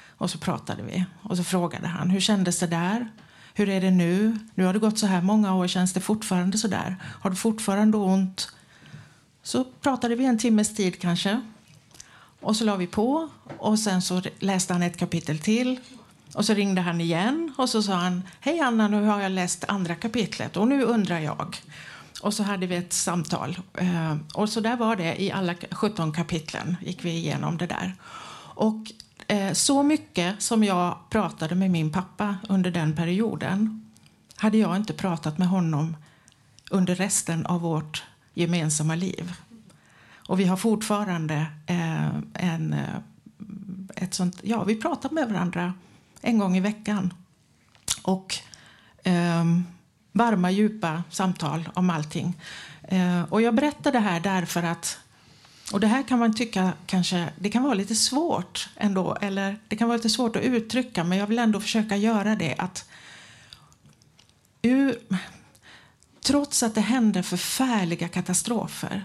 Speaker 1: Och så pratade vi. Och så frågade han, hur kändes det där? Hur är det nu? Nu har det gått så här många år, känns det fortfarande så där? Har du fortfarande ont? Så pratade vi en timmes tid kanske. Och så la vi på och sen så läste han ett kapitel till. Och så ringde han igen och så sa han, hej Anna, nu har jag läst andra kapitlet och nu undrar jag. Och så hade vi ett samtal. Eh, och så där var det i alla 17 kapitlen. gick vi igenom det där. Och eh, så mycket som jag pratade med min pappa under den perioden hade jag inte pratat med honom under resten av vårt gemensamma liv. Och vi har fortfarande eh, en, ett sånt... Ja, vi pratar med varandra en gång i veckan. Och... Um, varma, djupa samtal om allting. Eh, och jag berättar det här därför att och det här kan man tycka kanske, det kan vara lite svårt ändå, eller det kan vara lite svårt att uttrycka, men jag vill ändå försöka göra det att ur, trots att det händer förfärliga katastrofer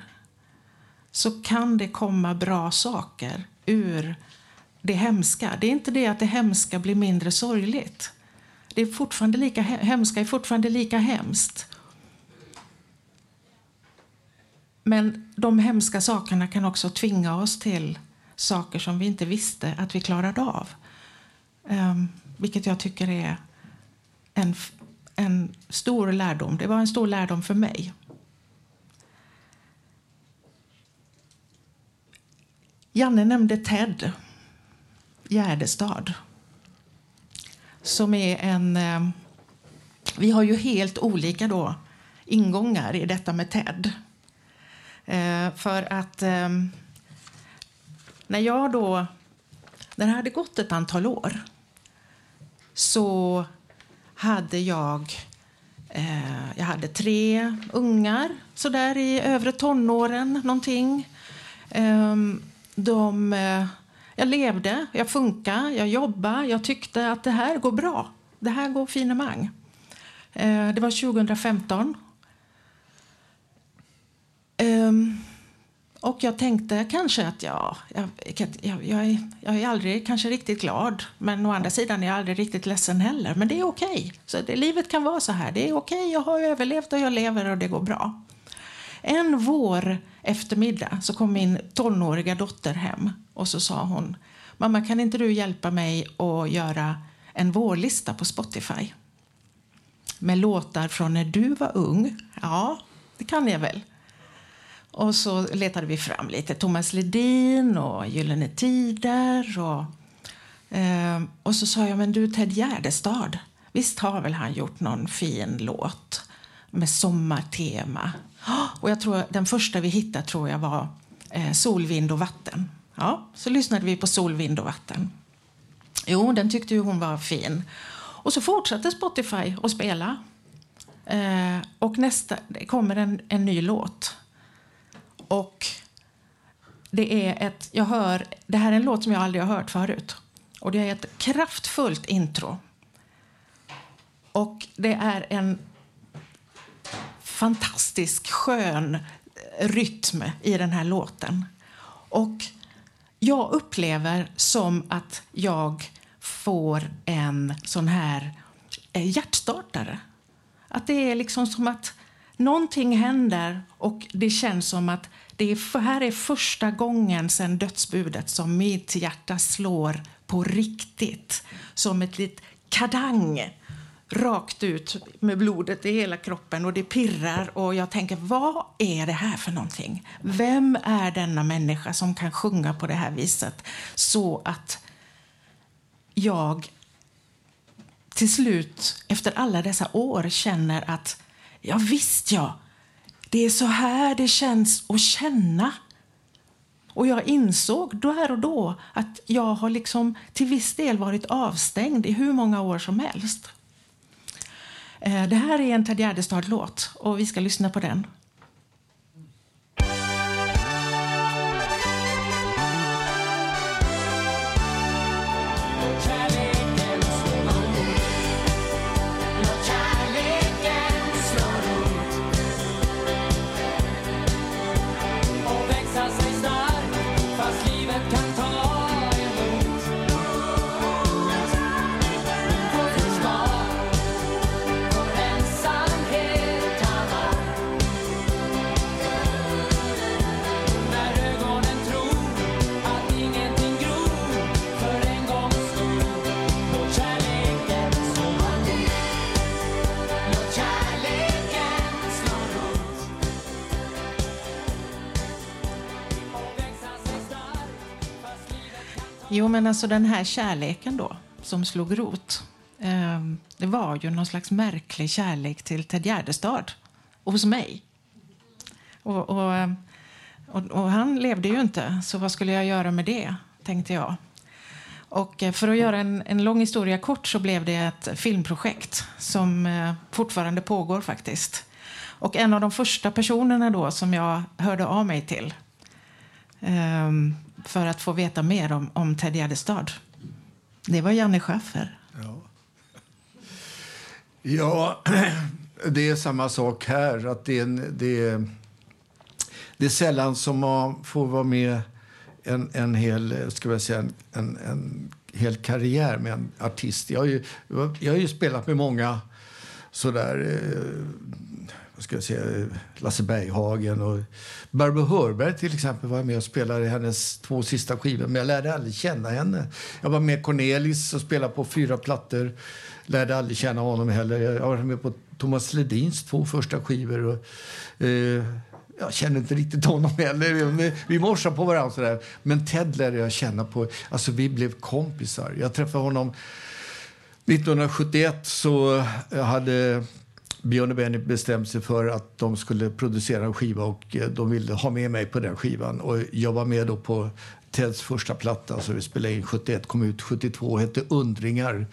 Speaker 1: så kan det komma bra saker ur det hemska. Det är inte det att det hemska blir mindre sorgligt det är fortfarande lika hemska är fortfarande lika hemskt. Men de hemska sakerna kan också tvinga oss till saker som vi inte visste att vi klarade av. Um, vilket jag tycker är en, en stor lärdom. Det var en stor lärdom för mig. Janne nämnde Ted Gärdestad som är en... Eh, vi har ju helt olika då ingångar i detta med TED. Eh, för att eh, när jag då... När det hade gått ett antal år så hade jag... Eh, jag hade tre ungar så där i övre tonåren, någonting. Ehm, de eh, jag levde, jag funkade, jag jobbade. Jag tyckte att det här går bra. Det här går finemang. Eh, det var 2015. Ehm, och jag tänkte kanske att jag, jag, jag, jag, är, jag är aldrig kanske riktigt glad. Men å andra sidan är jag aldrig riktigt ledsen heller. Men det är okej. Okay. livet kan vara så här. Det är okej, okay. jag har överlevt och jag lever och det går bra. En vår eftermiddag så kom min tonåriga dotter hem och så sa hon Mamma, kan inte du hjälpa mig att göra en vårlista på Spotify? Med låtar från när du var ung. Ja, det kan jag väl. Och så letade vi fram lite Thomas Ledin och Gyllene Tider. Och, eh, och så sa jag, men du Ted Gärdestad, visst har väl han gjort någon fin låt med sommartema? Och jag tror, den första vi hittade tror jag var eh, Sol, vind och vatten. Ja, så lyssnade vi på Sol, vind och vatten. Jo, den tyckte ju hon var fin. Och så fortsatte Spotify att spela. Eh, och nästa, det kommer en, en ny låt. Och det är ett, jag hör, det här är en låt som jag aldrig har hört förut. Och det är ett kraftfullt intro. Och det är en fantastisk skön eh, rytm i den här låten. Och jag upplever som att jag får en sån här eh, hjärtstartare. Att det är liksom som att någonting händer och det känns som att det är, här är första gången sedan dödsbudet som mitt hjärta slår på riktigt. Som ett litet kadang rakt ut med blodet i hela kroppen och det pirrar och jag tänker vad är det här för någonting? Vem är denna människa som kan sjunga på det här viset så att jag till slut efter alla dessa år känner att ja visst ja, det är så här det känns att känna. Och jag insåg där och då att jag har liksom till viss del varit avstängd i hur många år som helst. Eh, det här är en Ted Gärdestad-låt och vi ska lyssna på den. Jo, men alltså den här kärleken då, som slog rot. Eh, det var ju någon slags märklig kärlek till Ted Gärdestad och hos mig. Och, och, och, och, han levde ju inte, så vad skulle jag göra med det, tänkte jag. Och eh, för att göra en, en lång historia kort så blev det ett filmprojekt som eh, fortfarande pågår faktiskt. Och en av de första personerna då som jag hörde av mig till eh, för att få veta mer om, om Ted Gärdestad. Det var Janne Schaffer.
Speaker 2: Ja. ja, (clears throat) det är samma sak här. Att det, är en, det, är, det är sällan som man får vara med en, en hel, ska jag säga, en, en hel karriär med en artist. Jag har ju, jag har ju spelat med många sådär eh, ska jag säga, Lasse Berghagen och Barbro Hörberg till exempel var med och spelade i hennes två sista skivor. Men jag lärde aldrig känna henne. Jag var med Cornelis och spelade på fyra plattor. Lärde aldrig känna honom heller. Jag var med på Thomas Ledins två första skivor. Och, eh, jag känner inte riktigt honom heller. Vi morsar på varandra sådär. Men Ted lärde jag känna på. Alltså vi blev kompisar. Jag träffade honom 1971 så jag hade Björn och Benny bestämde sig för att de skulle producera en skiva och eh, de ville ha med mig på den skivan. Och jag var med då på Teds första platta, som vi spelade in 71, kom ut 72, hette Undringar.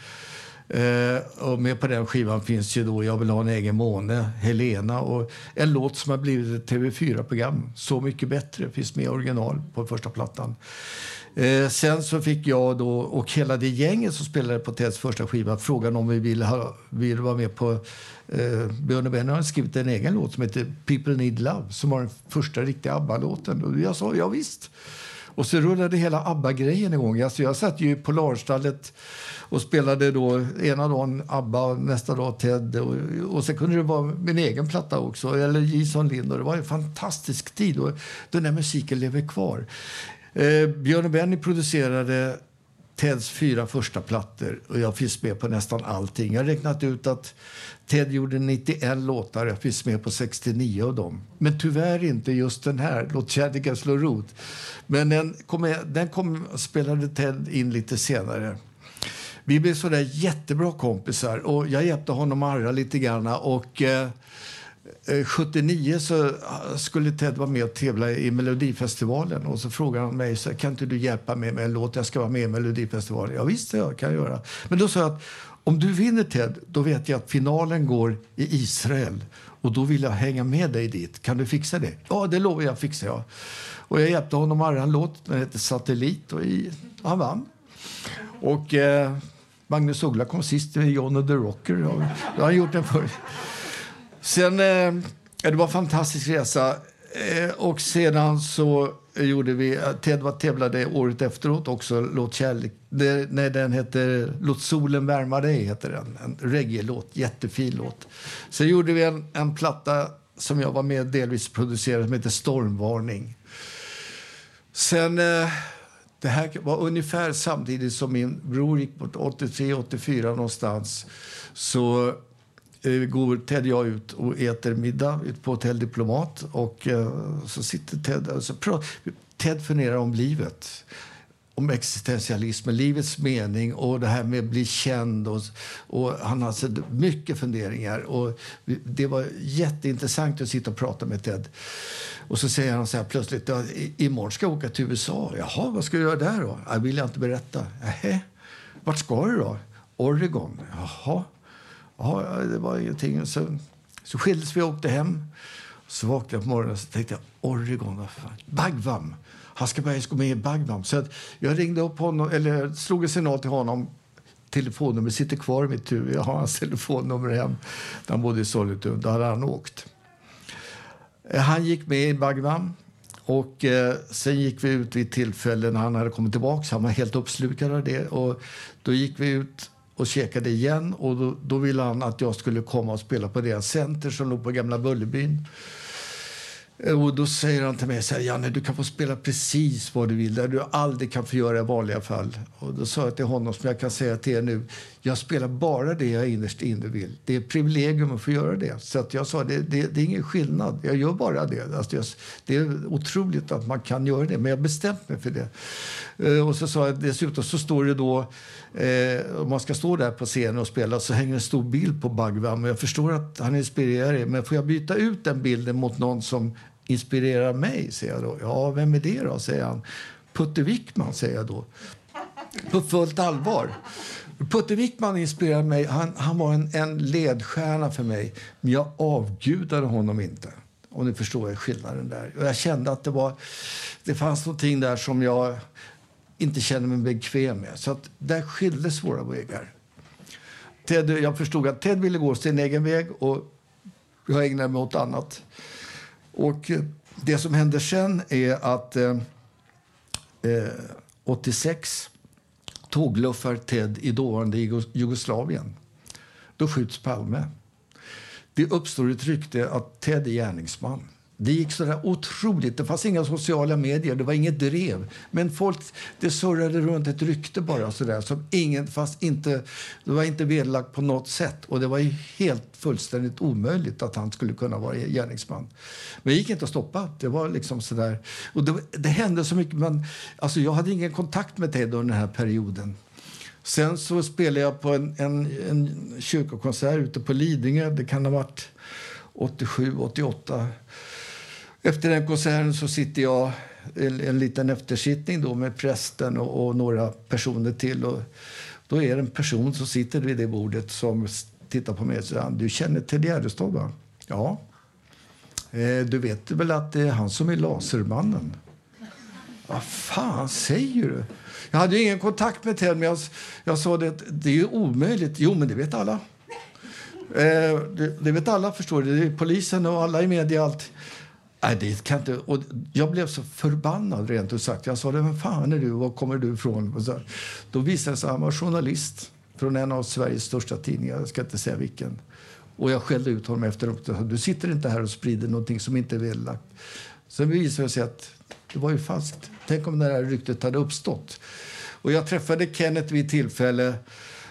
Speaker 2: Eh, och med på den skivan finns ju då Jag vill ha en egen måne, Helena och en låt som har blivit ett TV4-program, Så mycket bättre, finns med original på första plattan. Eh, sen så fick jag då, och hela det gänget som spelade på Teds första skiva frågan om vi ville, ha, ville vara med på eh, Björn och Benny har skrivit en egen låt som heter People Need Love som var den första riktiga ABBA-låten. Och jag sa ja visst. Och så rullade hela ABBA-grejen igång. Alltså jag satt ju på Larstallet och spelade då ena dagen ABBA, nästa dag Ted. Och, och sen kunde det vara min egen platta också, eller Jason Lind. Och det var en fantastisk tid och den där musiken lever kvar. Eh, Björn och Benny producerade Teds fyra första plattor och jag finns med på nästan allting. Jag har räknat ut att Ted gjorde 91 låtar, jag finns med på 69 av dem. Men tyvärr inte just den här, Låt kärleken slå rot. Men den, kom, den kom, spelade Ted in lite senare. Vi blev sådär jättebra kompisar och jag hjälpte honom att arra lite grann. Och, eh, Eh, 79 så ah, skulle Ted vara med och tävla i Melodifestivalen. Och så frågade han mig, så, kan inte du hjälpa mig med en låt? Jag ska vara med i Melodifestivalen. Ja, visst, jag kan göra. Men då sa jag att om du vinner Ted, då vet jag att finalen går i Israel. Och då vill jag hänga med dig dit. Kan du fixa det? Ja, det lovar jag fixar jag. Och jag hjälpte honom att en låt, den heter Satellit och i, han vann. Och eh, Magnus Uggla kom sist med John och the Rocker. Ja, har han gjort den förr. Sen eh, det var en fantastisk resa. Eh, och sedan så gjorde vi... Eh, Ted var tävlade året efteråt också. Låt kärlek... Det, nej, den heter Låt solen värma dig. Heter den. En reggae-låt. Jättefin låt. Sen gjorde vi en, en platta som jag var med delvis producerade som heter Stormvarning. Sen... Eh, det här var ungefär samtidigt som min bror gick bort, 83-84 någonstans. Så Eh, går Ted och jag ut och äter middag ut på Hotell Diplomat. Och eh, så sitter Ted alltså, och så pratar, Ted funderar om livet. Om existentialismen, livets mening och det här med att bli känd. Och, och han har alltså mycket funderingar. Och det var jätteintressant att sitta och prata med Ted. Och så säger han så här plötsligt, imorgon ska jag åka till USA. Jaha, vad ska du göra där då? Jag vill jag inte berätta. Nähä, vart ska du då? Oregon. Jaha. Ja, det var ingenting. Så, så skildes vi och åkte hem. Så vaknade jag på morgonen och tänkte jag, Oregon, vad fan. Bagvam. Han ska börja gå med i Bagvam. Så jag ringde upp honom, eller slog en signal till honom. Telefonnumret sitter kvar i mitt huvud. Jag har hans telefonnummer hem. När han bodde i Sollentuna. Då hade han åkt. Eh, han gick med i Bagvam. Och eh, sen gick vi ut vid tillfällen när han hade kommit tillbaka. Han var helt uppslukad av det. Och då gick vi ut och käkade igen. Och då, då ville han att jag skulle komma och spela på deras center som låg på Gamla Bullerbyn. Eh, och då säger han till mig så här, Janne, du kan få spela precis vad du vill, där du aldrig kan få göra i vanliga fall. Och då sa jag till honom, som jag kan säga till er nu, jag spelar bara det jag innerst inne vill. Det är ett privilegium att få göra det. Så att jag sa, det, det, det är ingen skillnad, jag gör bara det. Alltså jag, det är otroligt att man kan göra det, men jag har bestämt mig för det. Eh, och så sa jag, dessutom så står det då, eh, om man ska stå där på scenen och spela, så hänger en stor bild på Bagvam. Jag förstår att han inspirerar er, men får jag byta ut den bilden mot någon som inspirerar mig? säger jag då. Ja, vem är det då? säger han. Putte Wickman, säger jag då. På fullt allvar. Putte Wickman inspirerade mig. Han, han var en, en ledstjärna för mig. Men jag avgudade honom inte. Om ni förstår skillnaden där. Och jag kände att det var... Det fanns någonting där som jag inte kände mig bekväm med. Så att där skildes våra vägar. Ted, jag förstod att Ted ville gå sin egen väg och jag ägnade mig åt annat. Och det som hände sen är att eh, eh 86 tågluffar Ted i dåvarande Jugoslavien. Då skjuts Palme. Det uppstår ett rykte att Ted är gärningsman. Det gick så där otroligt. Det fanns inga sociala medier, det var inget drev. Men folk, det surrade runt ett rykte bara så där, som ingen, fast inte, det var inte vedlagt på något sätt. Och det var helt fullständigt omöjligt att han skulle kunna vara gärningsman. Men det gick inte att stoppa. Det var liksom så där. Och det, det hände så mycket. Men, alltså jag hade ingen kontakt med Ted under den här perioden. Sen så spelade jag på en, en, en kyrkokonsert ute på Lidingö. Det kan ha varit 87, 88. Efter den konserten så sitter jag en, en liten eftersittning då med prästen och, och, några personer till. Och då är det en person som sitter vid det bordet som tittar på mig och säger du känner Ted Gärdestad va? Ja. Eh, du vet väl att det är han som är Lasermannen? Vad fan säger du? Jag hade ingen kontakt med Ted, men jag, jag sa det, det är ju omöjligt. Jo, men det vet alla. Eh, det, det, vet alla, förstår du. Det är polisen och alla i media. Allt. Nej, det kan inte. Och jag blev så förbannad rent ut sagt. Jag sa, vem fan är du? Var kommer du ifrån? Och Så, då visade det sig att han var journalist från en av Sveriges största tidningar. Jag ska inte säga vilken. Och jag skällde ut honom efteråt. Du sitter inte här och sprider någonting som inte är vederlagt. Sen visade det sig att det var ju falskt. Tänk om det här ryktet hade uppstått. Och jag träffade Kenneth vid tillfälle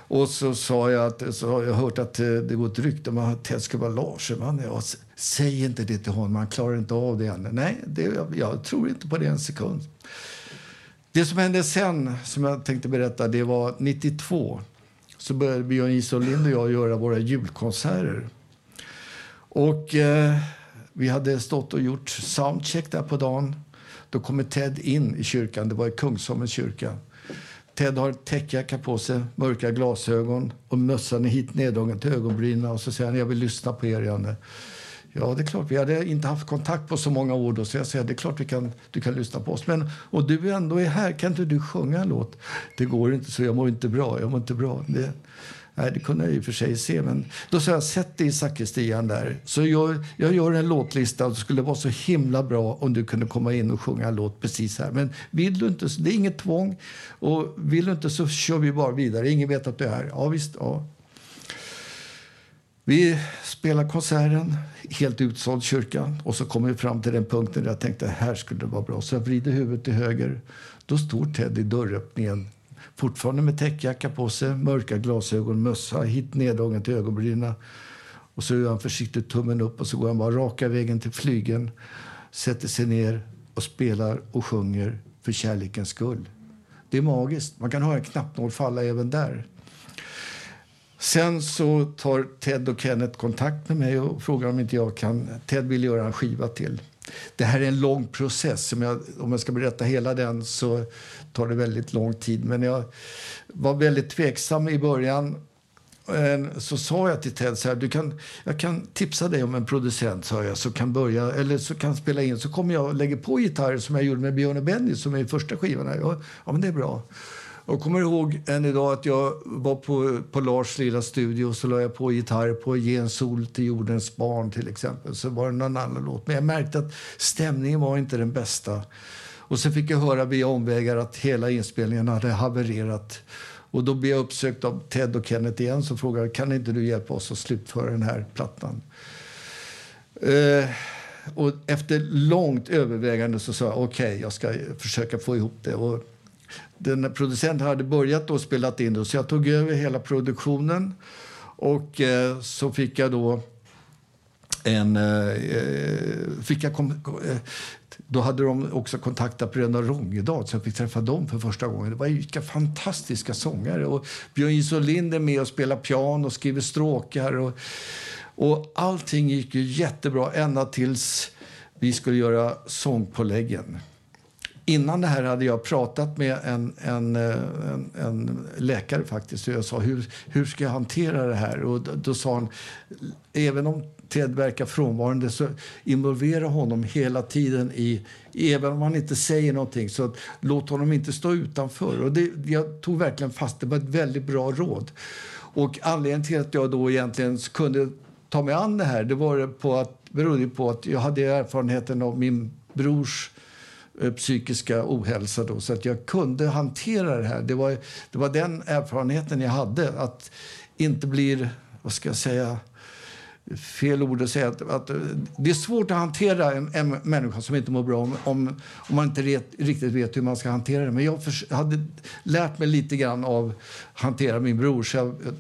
Speaker 2: och så sa jag att så har jag hört att eh, det går ett rykte om att Ted ska vara Laserman. Säg inte det till honom, han klarar inte av det ännu. Nej, det, jag, jag, tror inte på det en sekund. Det som hände sen, som jag tänkte berätta, det var 92. Så började Björn Isolind och jag göra våra julkonserter. Och eh, vi hade stått och gjort soundcheck där på dagen. Då kommer Ted in i kyrkan, det var i Kungsholmens kyrka. Ted har täckjacka på sig, mörka glasögon och mössan är hit neddragen till ögonbrynen. Och så säger han, jag vill lyssna på er, Janne. Ja, det är klart. Vi hade inte haft kontakt på så många år då, så jag säger, det är klart vi kan, du kan lyssna på oss. Men, och du ändå är här, kan inte du sjunga en låt? Det går inte så, jag mår inte bra. Jag mår inte bra. Det, Nej, det kunde jag i och för sig se. Men då sa jag, sätt dig i sakristian där. Så jag, jag gör en låtlista och det skulle vara så himla bra om du kunde komma in och sjunga en låt precis här. Men vill du inte, det är inget tvång. Och vill du inte så kör vi bara vidare. Ingen vet att du är här. Ja, visst. Ja. Vi spelar konserten, helt utsåld kyrka, Och så kommer vi fram till den punkten där jag tänkte här skulle det vara bra. Så jag vrider huvudet till höger. Då står Ted i dörröppningen Fortfarande med täckjacka på sig, mörka glasögon, mössa, hit neddragen till ögonbrynen. Och så gör han försiktigt tummen upp och så går han bara raka vägen till flygen, sätter sig ner och spelar och sjunger för kärlekens skull. Det är magiskt. Man kan höra en knappnål falla även där. Sen så tar Ted och Kenneth kontakt med mig och frågar om inte jag kan... Ted vill göra en skiva till. Det här är en lång process. Om jag, om jag ska berätta hela den så tar det väldigt lång tid. Men jag var väldigt tveksam i början. Så sa jag till Ted så här, du kan, jag kan tipsa dig om en producent sa jag, så kan börja, eller så kan spela in. Så kommer jag och lägger på gitarrer som jag gjorde med Björn och Benny som är första skivan. Ja, ja, men det är bra. Jag kommer ihåg än idag att jag var på, på Lars lilla studio och så la jag på gitarr på Ge en sol till jordens barn till exempel. Så var det någon annan låt. Men jag märkte att stämningen var inte den bästa. Och så fick jag höra via omvägar att hela inspelningen hade havererat. Och då blev jag uppsökt av Ted och Kenneth igen som frågade kan inte du hjälpa oss att slutföra den här plattan. Eh, och efter långt övervägande så sa jag okej, okay, jag ska försöka få ihop det. Och den producenten hade börjat då spelat in det så jag tog över hela produktionen. Och eh, så fick jag då en... Eh, fick jag kom, eh, då hade de också kontaktat Bröderna Rångedal så jag fick träffa dem för första gången. Det var vilka fantastiska sångare. Och Björn Jonsson är med och spelar piano och skriver stråkar. Och, och allting gick ju jättebra ända tills vi skulle göra sångpåläggen. Innan det här hade jag pratat med en, en, en, en läkare faktiskt. Och jag sa hur, hur ska jag hantera det här? Och då, då sa han, även om Ted verkar frånvarande så involvera honom hela tiden i, även om han inte säger någonting, så låt honom inte stå utanför. Och det, jag tog verkligen fast, det var ett väldigt bra råd. Och anledningen till att jag då egentligen kunde ta mig an det här, det var på att, berodde på att jag hade erfarenheten av min brors eh, Eh, psykiska ohälsa då, så att jag kunde hantera det här. Det var, det var den erfarenheten jag hade, att inte bli, vad ska jag säga, fel ord att säga att, att, det är svårt att hantera en, en människa som inte mår bra om, om, om man inte ret, riktigt vet hur man ska hantera det. Men jag för, hade lärt mig lite grann av att hantera min bror. Så jag, jag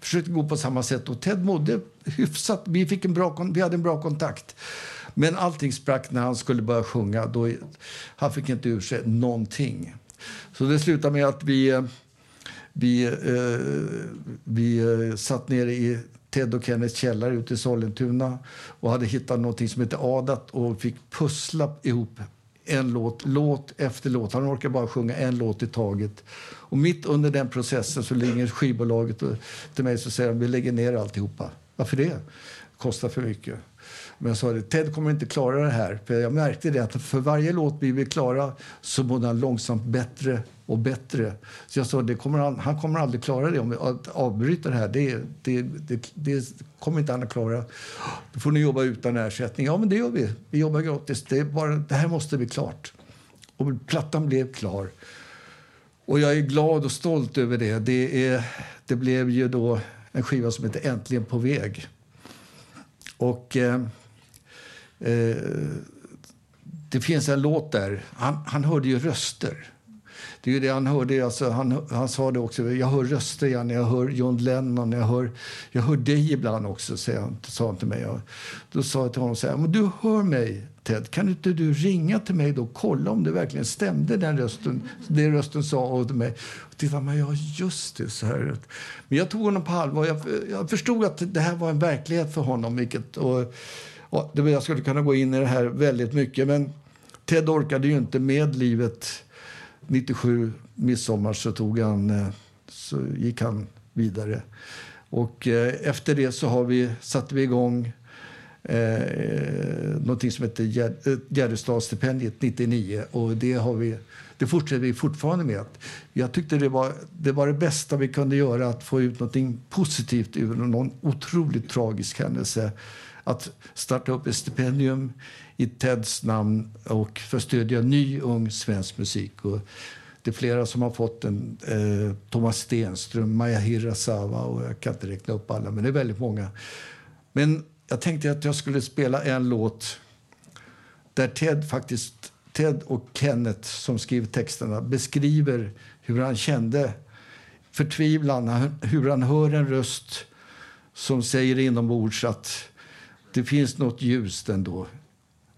Speaker 2: försökte gå på samma sätt. Och Ted mådde hyfsat. Vi, fick en bra, vi hade en bra kontakt. Men allting sprack när han skulle börja sjunga. Då, han fick inte ur sig någonting. Så det slutade med att vi, eh, vi, eh, vi eh, satt nere i Ted och Kenneths källare ute i Sollentuna och hade hittat något som heter Adat och fick pussla ihop en låt, låt efter låt. Han orkar bara sjunga en låt i taget. Och mitt under den processen så ringer skivbolaget till mig och säger att vi lägger ner alltihopa. Varför det? Det kostar för mycket. Men jag sa det, Ted kommer inte klara det här. För jag märkte det att för varje låt vi vill klara så mådde han långsamt bättre och bättre. Så jag sa, det kommer han, han kommer aldrig klara det om vi att avbryta det här. Det, det, det, det kommer inte han att klara. Då får ni jobba utan ersättning. Ja, men det gör vi. Vi jobbar gratis. Det, bara, det här måste bli klart. Och plattan blev klar. Och jag är glad och stolt över det. Det, är, det blev ju då en skiva som heter Äntligen på väg. Och... Eh, eh, det finns en låt där. Han, han hörde ju röster. Det är ju det han hörde. Alltså, han, han sa det också. Jag hör röster igen. Jag hör John Lennon. Jag hör, jag hör dig ibland också, sa han, sa han till mig. Jag, då sa jag till honom så här, men du hör mig Ted, kan inte du ringa till mig då och kolla om det verkligen stämde den rösten, det rösten sa åt mig? Och titta, men ja, just det. Så här. Men jag tog honom på allvar. Jag, jag förstod att det här var en verklighet för honom. Vilket, och, och, jag skulle kunna gå in i det här väldigt mycket. Men Ted orkade ju inte med livet 97 midsommar så, tog han, eh, så gick han vidare. Och eh, efter det så har vi, satte vi igång eh, någonting som heter eh, Gärdestadsstipendiet 99 och det har vi det fortsätter vi fortfarande med. Jag tyckte det var, det var det bästa vi kunde göra, att få ut något positivt ur någon otroligt tragisk händelse. Att starta upp ett stipendium i Teds namn och för att stödja ny, ung svensk musik. Och det är flera som har fått den. Eh, Thomas Stenström, Maja Hirasawa och jag kan inte räkna upp alla, men det är väldigt många. Men jag tänkte att jag skulle spela en låt där Ted faktiskt Ted och Kenneth, som skriver texterna, beskriver hur han kände förtvivlan, hur han hör en röst som säger inombords att det finns nåt ljust ändå.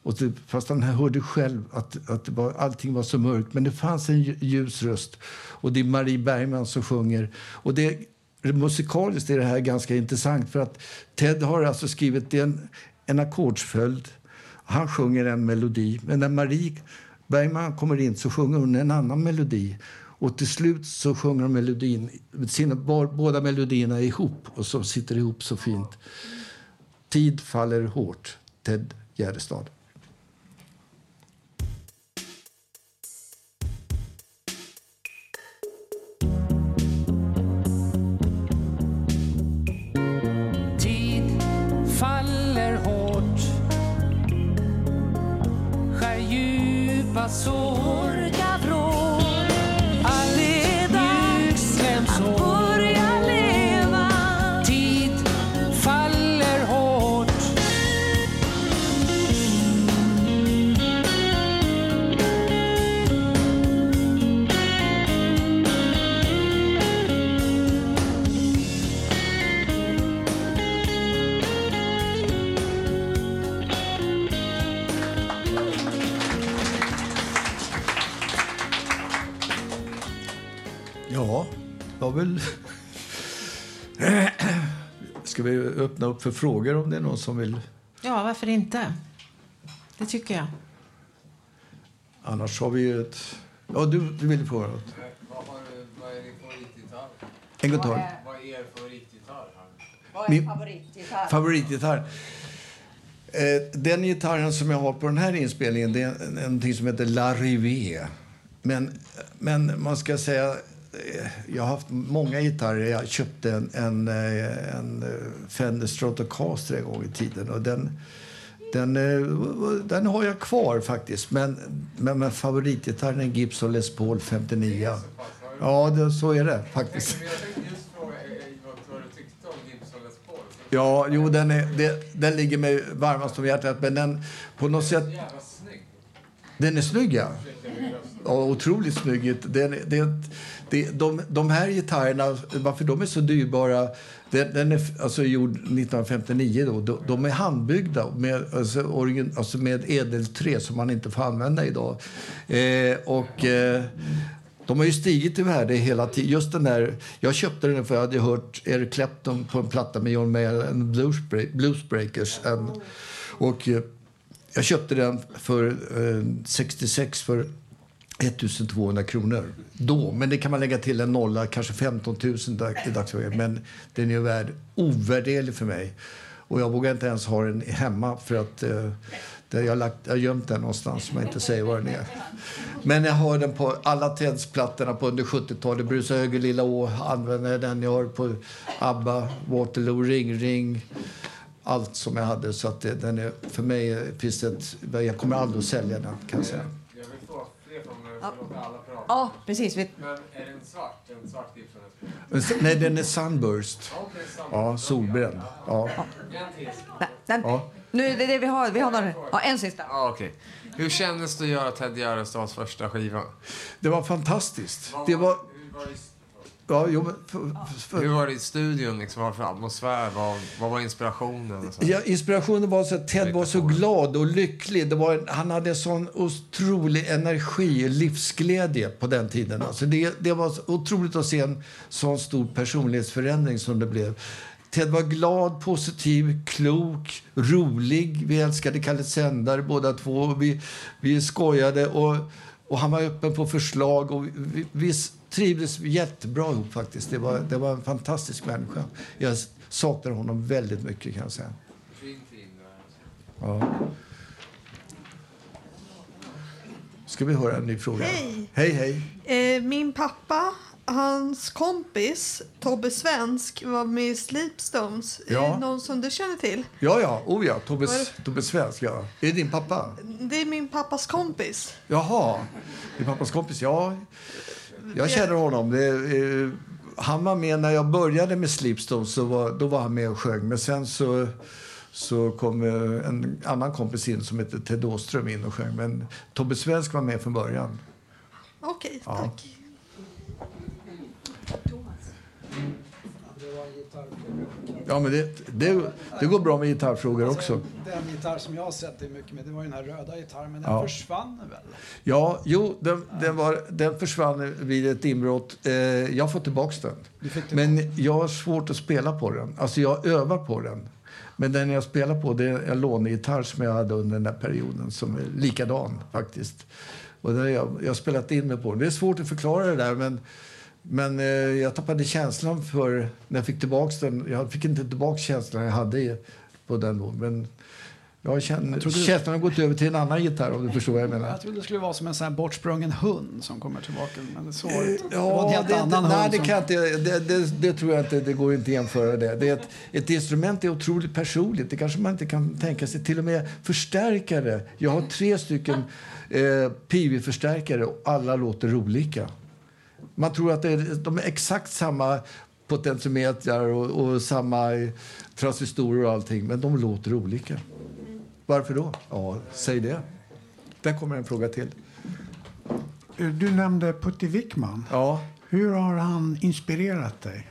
Speaker 2: Och det, fast han hörde själv att, att det var, allting var så mörkt. Men det fanns en ljus röst. Och det är Marie Bergman som sjunger. Och det, musikaliskt är det här ganska intressant. För att Ted har alltså skrivit en, en ackordsföljd han sjunger en melodi, men när Marie Bergman kommer in så sjunger hon en annan melodi. Och till slut så sjunger de melodin, sina, båda melodierna ihop och så sitter ihop så fint. Tid faller hårt, Ted Gärdestad. väl... öppna upp för frågor om det är någon som vill?
Speaker 1: Ja, varför inte? Det tycker jag.
Speaker 2: Annars har vi ju ett... Ja, du, du ville fråga något.
Speaker 3: Vad, vad är din favoritgitarr?
Speaker 2: En gitarr.
Speaker 3: Vad är, vad är er favoritgitarr?
Speaker 4: Vad är Min favoritgitarr?
Speaker 2: Favoritgitarr? Eh, den gitarren som jag har på den här inspelningen det är någonting som heter La Rivière. Men, men man ska säga jag har haft många gitarrer. Jag köpte en, en, eh, en eh, Fender Stratocaster en gång i tiden. Och den, den, eh, den har jag kvar faktiskt. Men, men, men favoritgitarren är en Gibson Les Paul 59. Ja, det, så är det faktiskt. Ja, jo, den, är, det, den ligger mig varmast om hjärtat. Men den på något sätt... Den är snygg, ja. ja otroligt snygg. Den, det, det, de, de här gitarrerna, varför de är så dyrbara den, den är alltså gjord 1959. Då, de, de är handbyggda med, alltså, origin, alltså med edelträ som man inte får använda idag. Eh, och, eh, de har ju stigit i värde hela tiden. Just den där, jag köpte den för jag hade hört Eric Clapton på en platta med John Mayer, en Bluesbreak, Bluesbreakers. En, och eh, jag köpte den för eh, 66 för 1200 kronor då. Men det kan man lägga till en nolla, kanske 15 000 i dagsläget. Men den är värd ovärderlig för mig. Och jag vågar inte ens ha den hemma för att eh, jag har, lagt, jag har gömt den någonstans som jag inte säger var den är. Men jag har den på alla Tedsplattorna på under 70-talet. Brusa höger, Lilla Å använder den. Jag har på ABBA, Waterloo, Ring Ring. Allt som jag hade. Så att det, den är, för mig finns det ett, Jag kommer aldrig att sälja den kan jag säga.
Speaker 4: Ja, precis.
Speaker 3: Men är den svart? En svart?
Speaker 2: Nej, den är sunburst. Ja, solbränd. Ja.
Speaker 4: Den, ja. Nu, det är det vi har. Vi har några, ja, en sista.
Speaker 3: Ja, okay. Hur kändes det att göra Ted Gärdestads första skiva?
Speaker 2: Det var fantastiskt. Det var... Ja, jo,
Speaker 3: för, för, Hur var det i studion? Liksom, vad för atmosfär? Vad, vad var inspirationen?
Speaker 2: Ja, inspirationen var så att Ted var så glad och lycklig. Det var, han hade sån otrolig energi och livsglädje på den tiden. Alltså det, det var otroligt att se en sån stor personlighetsförändring som det blev. Ted var glad, positiv, klok, rolig. Vi älskade Kalle Sändare båda två. Vi, vi skojade och, och han var öppen på förslag. Och vi, vi trivdes jättebra ihop faktiskt. Det var, det var en fantastisk människa. Jag saknar honom väldigt mycket kan jag säga. Ja. Ska vi höra en ny fråga?
Speaker 5: Hej.
Speaker 2: Hej, hej.
Speaker 5: Eh, min pappa, hans kompis Tobbe Svensk var med i Sleepstones. Är
Speaker 2: Ja.
Speaker 5: någon som du känner till?
Speaker 2: Ja, ja. Oh, ja. Tobbe, Tobbe Svensk, ja. Är det din pappa?
Speaker 5: Det är min pappas kompis.
Speaker 2: Jaha. Din pappas kompis? Ja. Jag känner honom. Det, eh, han var med när jag började med Sleepstones. Så var, då var han med och sjöng. Men sen så, så kom eh, en annan kompis in som heter Ted Åström in och sjöng. Men Tobbe Svensk var med från början.
Speaker 5: Okej,
Speaker 2: Ja.
Speaker 5: tack.
Speaker 2: Ja, men det, det, det går bra med gitarrfrågor också.
Speaker 6: Den gitarr som jag har sett dig mycket med, det var ju den här röda gitarren, men den
Speaker 2: Ja.
Speaker 6: försvann väl?
Speaker 2: Ja, jo, den, den, var, den försvann vid ett inbrott. Eh, jag har fått tillbaka den.
Speaker 6: Tillbaka.
Speaker 2: Men jag har svårt att spela på den. Alltså jag övar på den. Men den jag spelar på det är en lånegitarr som jag hade under den perioden som är likadan faktiskt. Och där jag, jag har spelat in mig på den. Det är svårt att förklara det där men, men eh, jag tappade känslan för när jag fick tillbaka den. Jag fick inte tillbaka känslan jag hade på den då. Men jag känner,
Speaker 6: trodde-
Speaker 2: känslan har gått över till en annan gitarr om du förstår vad jag menar.
Speaker 6: Jag trodde det skulle vara som en sån bortsprungen hund som kommer tillbaka. Men så det inte. det var en
Speaker 2: Ja,
Speaker 6: helt
Speaker 2: det,
Speaker 6: annan
Speaker 2: nej,
Speaker 6: hund
Speaker 2: det,
Speaker 6: som...
Speaker 2: kan jag inte, det, det, det tror jag inte. Det går inte att jämföra det. det ett, ett instrument är otroligt personligt. Det kanske man inte kan tänka sig. Till och med förstärkare. Jag har tre stycken eh, Pivi-förstärkare och alla låter olika. Man tror att är, de är exakt samma potentiometrar och, och samma eh, transistorer och allting, men de låter olika. Varför då? Ja, säg det. Där kommer en fråga till.
Speaker 7: Du nämnde Putte Wickman.
Speaker 2: Ja.
Speaker 7: Hur har han inspirerat dig?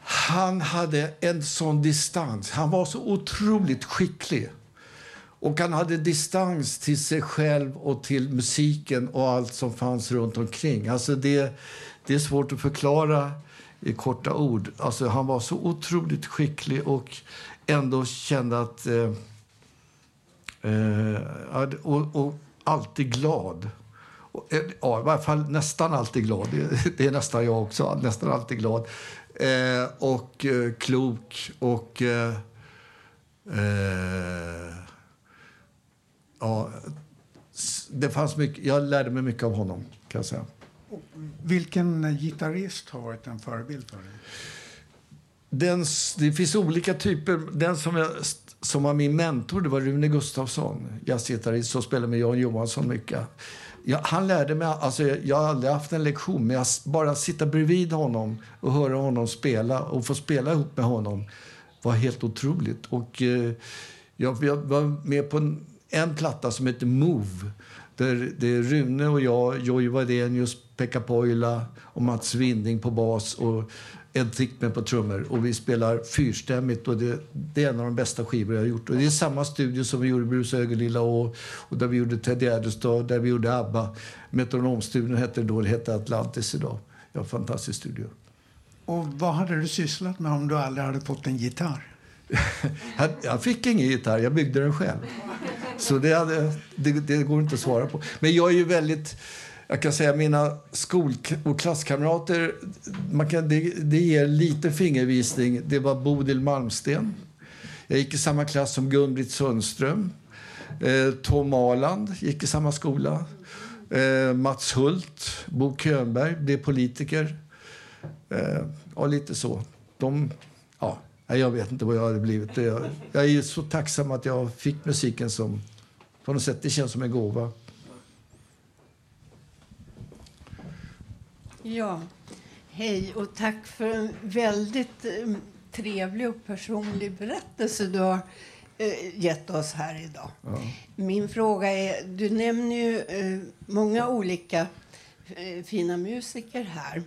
Speaker 2: Han hade en sån distans. Han var så otroligt skicklig. Och han hade distans till sig själv och till musiken och allt som fanns runt omkring. Alltså det, det är svårt att förklara i korta ord. Alltså han var så otroligt skicklig och ändå kände att... Eh, eh, och, och alltid glad. Och, eh, Ja, i varje fall nästan alltid glad. Det, det är nästan jag också. Nästan alltid glad. Eh, och eh, klok och... Eh, eh, Ja, det fanns mycket, jag lärde mig mycket av honom, kan jag säga.
Speaker 7: Vilken gitarrist har varit en förebild för dig?
Speaker 2: Den, det finns olika typer. Den som, jag, som var min mentor det var Rune Gustafsson, jazzgitarrist som spelade med Jan Johansson mycket. Ja, han lärde mig, alltså, jag har aldrig haft en lektion, men jag bara sitta bredvid honom och höra honom spela och få spela ihop med honom var helt otroligt. Och, eh, jag, jag var med på en, en platta som heter Move. Där det är Rune och jag, Jojje Wadenius, Pekka Poila och Mats Winding på bas och Ed Thickman på trummor. Och vi spelar fyrstämmigt och det, det är en av de bästa skivor jag har gjort. Och det är samma studio som vi gjorde Bruce Ögerlilla och, och där vi gjorde Teddy Gärdestad, där vi gjorde ABBA. Metronomstudion hette det då, det heter Atlantis idag. Ja, fantastisk studio.
Speaker 7: Och vad hade du sysslat med om du aldrig hade fått en gitarr? (laughs)
Speaker 2: Jag, fick ingen gitarr, jag byggde den själv. Så det, hade, det, det går inte att svara på. Men jag är ju väldigt... Jag kan säga mina skol och klasskamrater, man kan, det, det ger lite fingervisning. Det var Bodil Malmsten. Jag gick i samma klass som Gun-Britt Sundström. Eh, Tom Aland gick i samma skola. Eh, Mats Hult, Bo Könberg blev politiker. Eh, ja, lite så. De, nej, jag vet inte vad jag hade blivit. Jag, jag är så tacksam att jag fick musiken som... På något sätt, det känns som en gåva.
Speaker 8: Ja, hej och tack för en väldigt eh, trevlig och personlig berättelse du har eh, gett oss här idag. Min fråga är, du nämner ju eh, många olika fina musiker här.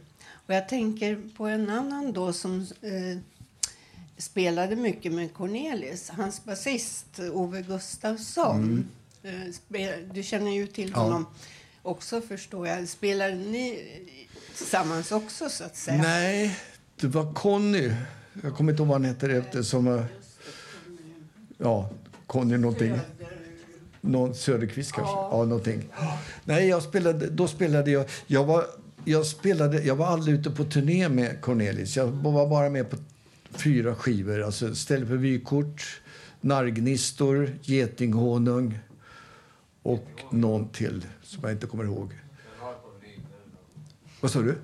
Speaker 8: Och jag tänker på en annan då som eh, spelade mycket med Cornelis. Hans basist Ove Gustafsson. Eh, spe- du känner ju till
Speaker 2: Ja.
Speaker 8: honom också förstår jag. Spelar ni tillsammans också så att säga?
Speaker 2: Nej, det var Conny. Jag kommer inte ihåg vad han heter efter som... var- Ja, Conny någonting. Någon Söderqvist kanske? Ja, någonting. Nej, jag spelade, då spelade jag... Jag var, jag, spelade, jag var aldrig ute på turné med Cornelis. Jag var bara med på fyra skivor. Alltså Ställ för vykort, Nargnistor, Getinghonung och någon till som jag inte kommer ihåg. Vad sa du?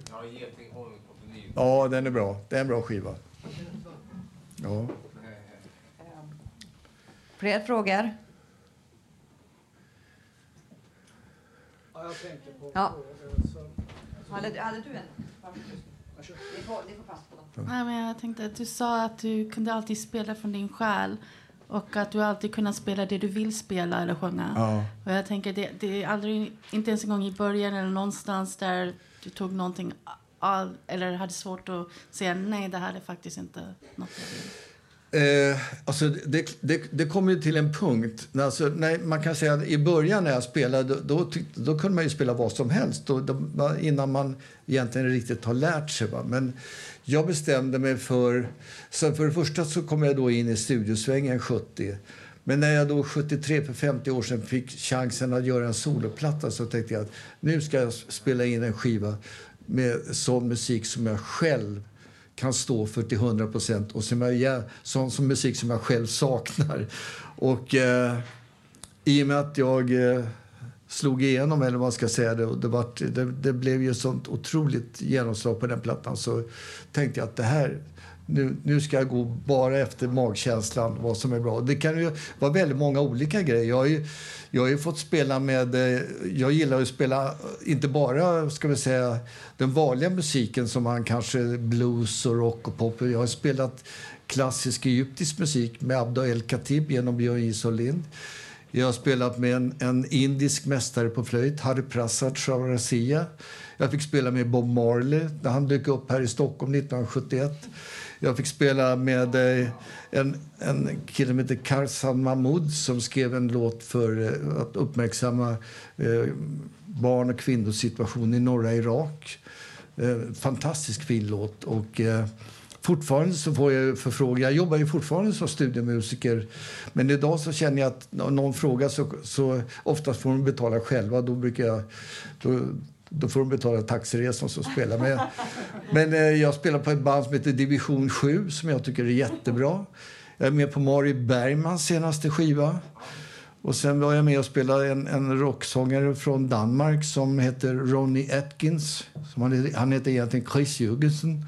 Speaker 2: Ja, den är bra. Det är en bra skiva. Ja.
Speaker 4: Fler frågor? Ja. Hade, hade du en? Ni får, ni får passa på dem.
Speaker 9: Nej, men jag tänkte att du sa att du kunde alltid spela från din själ och att du alltid kunnat spela det du vill spela eller sjunga.
Speaker 2: Ja.
Speaker 9: Och jag tänker det, det är aldrig, inte ens en gång i början eller någonstans där du tog någonting av, eller hade svårt att säga nej, det här är faktiskt inte något jag vill.
Speaker 2: Eh, alltså det, det, det kom ju till en punkt. Alltså, nej, man kan säga att I början när jag spelade då, tyck, då kunde man ju spela vad som helst då, då, innan man egentligen riktigt har lärt sig. Va? Men jag bestämde mig för... Så för det första så kom jag då in i studiosvängen 70. Men när jag då 73, för 50 år sedan, fick chansen att göra en soloplatta så tänkte jag att nu ska jag spela in en skiva med sån musik som jag själv kan stå för till 100 procent och som jag, sån som musik som jag själv saknar. Och eh, i och med att jag eh, slog igenom, eller vad man ska säga, det, och det, var, det, det blev ju sånt otroligt genomslag på den plattan så tänkte jag att det här nu, nu ska jag gå bara efter magkänslan, vad som är bra. Det kan ju vara väldigt många olika grejer. Jag har ju, jag har ju fått spela med... Eh, jag gillar att spela eh, inte bara ska vi säga, den vanliga musiken som man kanske blues och rock och pop. Jag har spelat klassisk egyptisk musik med Abdo El Khatib genom Björn Jisoo Lind. Jag har spelat med en, en indisk mästare på flöjt, Harry Prasad Chaurasia. Jag fick spela med Bob Marley när han dök upp här i Stockholm 1971. Jag fick spela med eh, en, en kille som heter Karsan Mahmoud som skrev en låt för eh, att uppmärksamma eh, barn och kvinnors situation i norra Irak. Eh, fantastisk fin låt. Och, eh, fortfarande så får jag förfrågningar. Jag jobbar ju fortfarande som studiemusiker. Men idag så känner jag att om någon frågar så, så oftast får de betala själva. Då brukar jag... Då, då får de betala taxiresan som spelar med. Men eh, jag spelar på ett band som heter Division 7 som jag tycker är jättebra. Jag är med på Mari Bergmans senaste skiva. Och sen var jag med och spelade en, en rocksångare från Danmark som heter Ronnie Atkins. Som han, heter, han heter egentligen Chris Jürgensen.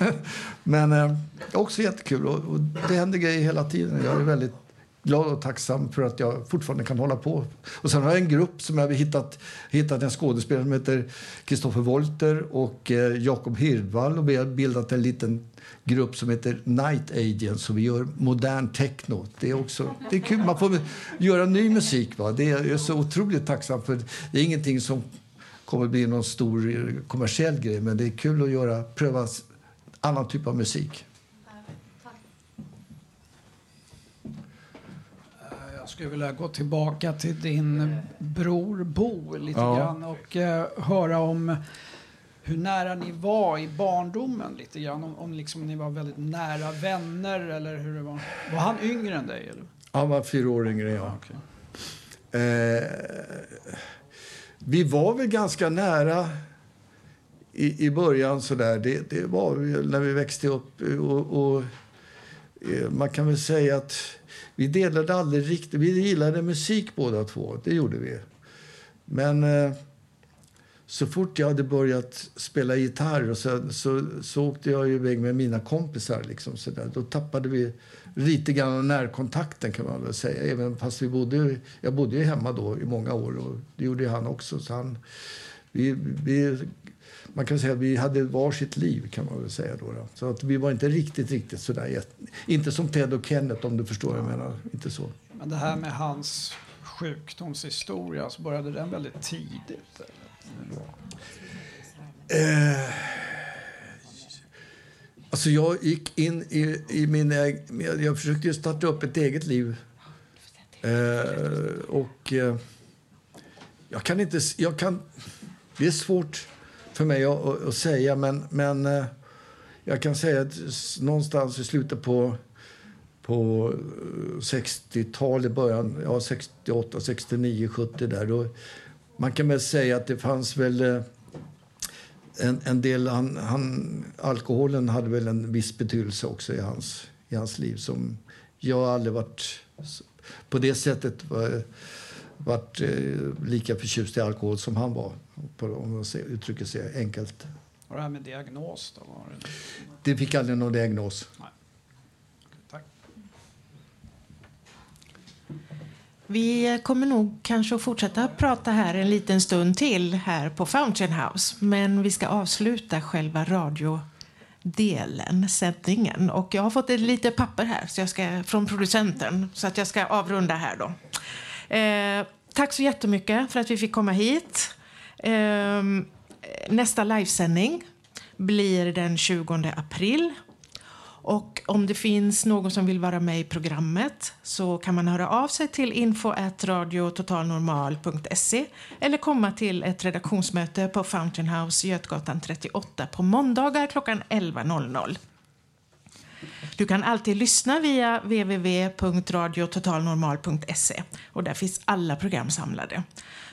Speaker 2: (laughs) Men eh, också jättekul. Och, och det händer grejer hela tiden. Jag är väldigt glad och tacksam för att jag fortfarande kan hålla på. Och sen har jag en grupp som jag har hittat, hittat en skådespelare som heter Kristoffer Wolter och eh, Jakob Hirdvall och vi har bildat en liten grupp som heter Night Agents och vi gör modern techno. Det är också det är kul. Man får göra ny musik. Va? Det är jag är så otroligt tacksam för. Det är ingenting som kommer bli någon stor eh, kommersiell grej men det är kul att göra, pröva annan typ av musik.
Speaker 6: Jag skulle vilja gå tillbaka till din bror Bo lite
Speaker 2: Ja.
Speaker 6: grann och eh, höra om hur nära ni var i barndomen lite grann. Om, om liksom ni var väldigt nära vänner eller hur det var. Var han yngre än dig? Eller?
Speaker 2: Han var fyra år yngre än jag. Eh, vi var väl ganska nära i, i början. Sådär. Det, det var när vi växte upp. Och, och, eh, man kan väl säga att vi delade aldrig riktigt. Vi gillade musik båda två. Det gjorde vi. Men eh, så fort jag hade börjat spela gitarr och så, så, så åkte jag iväg med mina kompisar. Liksom, så där. Då tappade vi lite grann av närkontakten kan man väl säga. Även fast vi bodde, jag bodde ju hemma då i många år och det gjorde ju han också. Så han, vi, vi, man kan säga att vi hade varsitt liv kan man väl säga då. då. Så att vi var inte riktigt, riktigt sådär. Inte som Ted och Kenneth om du förstår vad jag menar. Inte så.
Speaker 6: Men det här med hans sjukdomshistoria, så började den väldigt tidigt? Eller?
Speaker 2: Eh, alltså jag gick in i, i min Jag försökte starta upp ett eget liv. Eh, och eh, jag kan inte... Jag kan, det är svårt för mig att, att, att säga, men, men eh, jag kan säga att någonstans i slutet på på eh, 60-talet, början, ja 68, 69, 70 där. Då, man kan väl säga att det fanns väl eh, en, en del, han, han, alkoholen hade väl en viss betydelse också i hans, i hans liv som Jag aldrig varit på det sättet var, varit eh, lika förtjust i alkohol som han var. På, om man ser- uttrycker sig enkelt.
Speaker 6: Och det här med diagnos då? Var det...
Speaker 2: Det fick aldrig någon diagnos.
Speaker 6: Tack.
Speaker 1: Vi kommer nog kanske att fortsätta prata här en liten stund till här på Fountain House. Men vi ska avsluta själva radiodelen, sändningen. Och jag har fått ett litet papper här så jag ska, från producenten så att jag ska avrunda här då. Eh, tack så jättemycket för att vi fick komma hit. Eh, nästa livesändning blir den 20 april. Och om det finns någon som vill vara med i programmet så kan man höra av sig till info.radiototalnormal.se eller komma till ett redaktionsmöte på Fountain House, Götgatan 38 på måndagar klockan 11.00. Du kan alltid lyssna via www.radiototalnormal.se och där finns alla program samlade.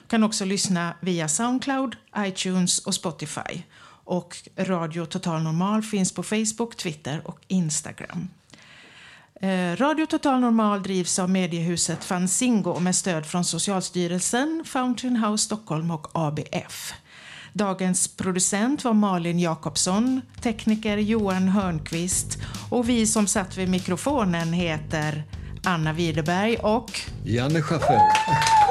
Speaker 1: Kan också lyssna via Soundcloud, iTunes och Spotify. Och Radio Total Normal finns på Facebook, Twitter och Instagram. Eh, Radio Total Normal drivs av mediehuset Fanzingo med stöd från Socialstyrelsen, Fountain House Stockholm och ABF. Dagens producent var Malin Jakobsson, tekniker Johan Hörnqvist och vi som satt vid mikrofonen heter Anna Widerberg och
Speaker 2: Janne Schaffer.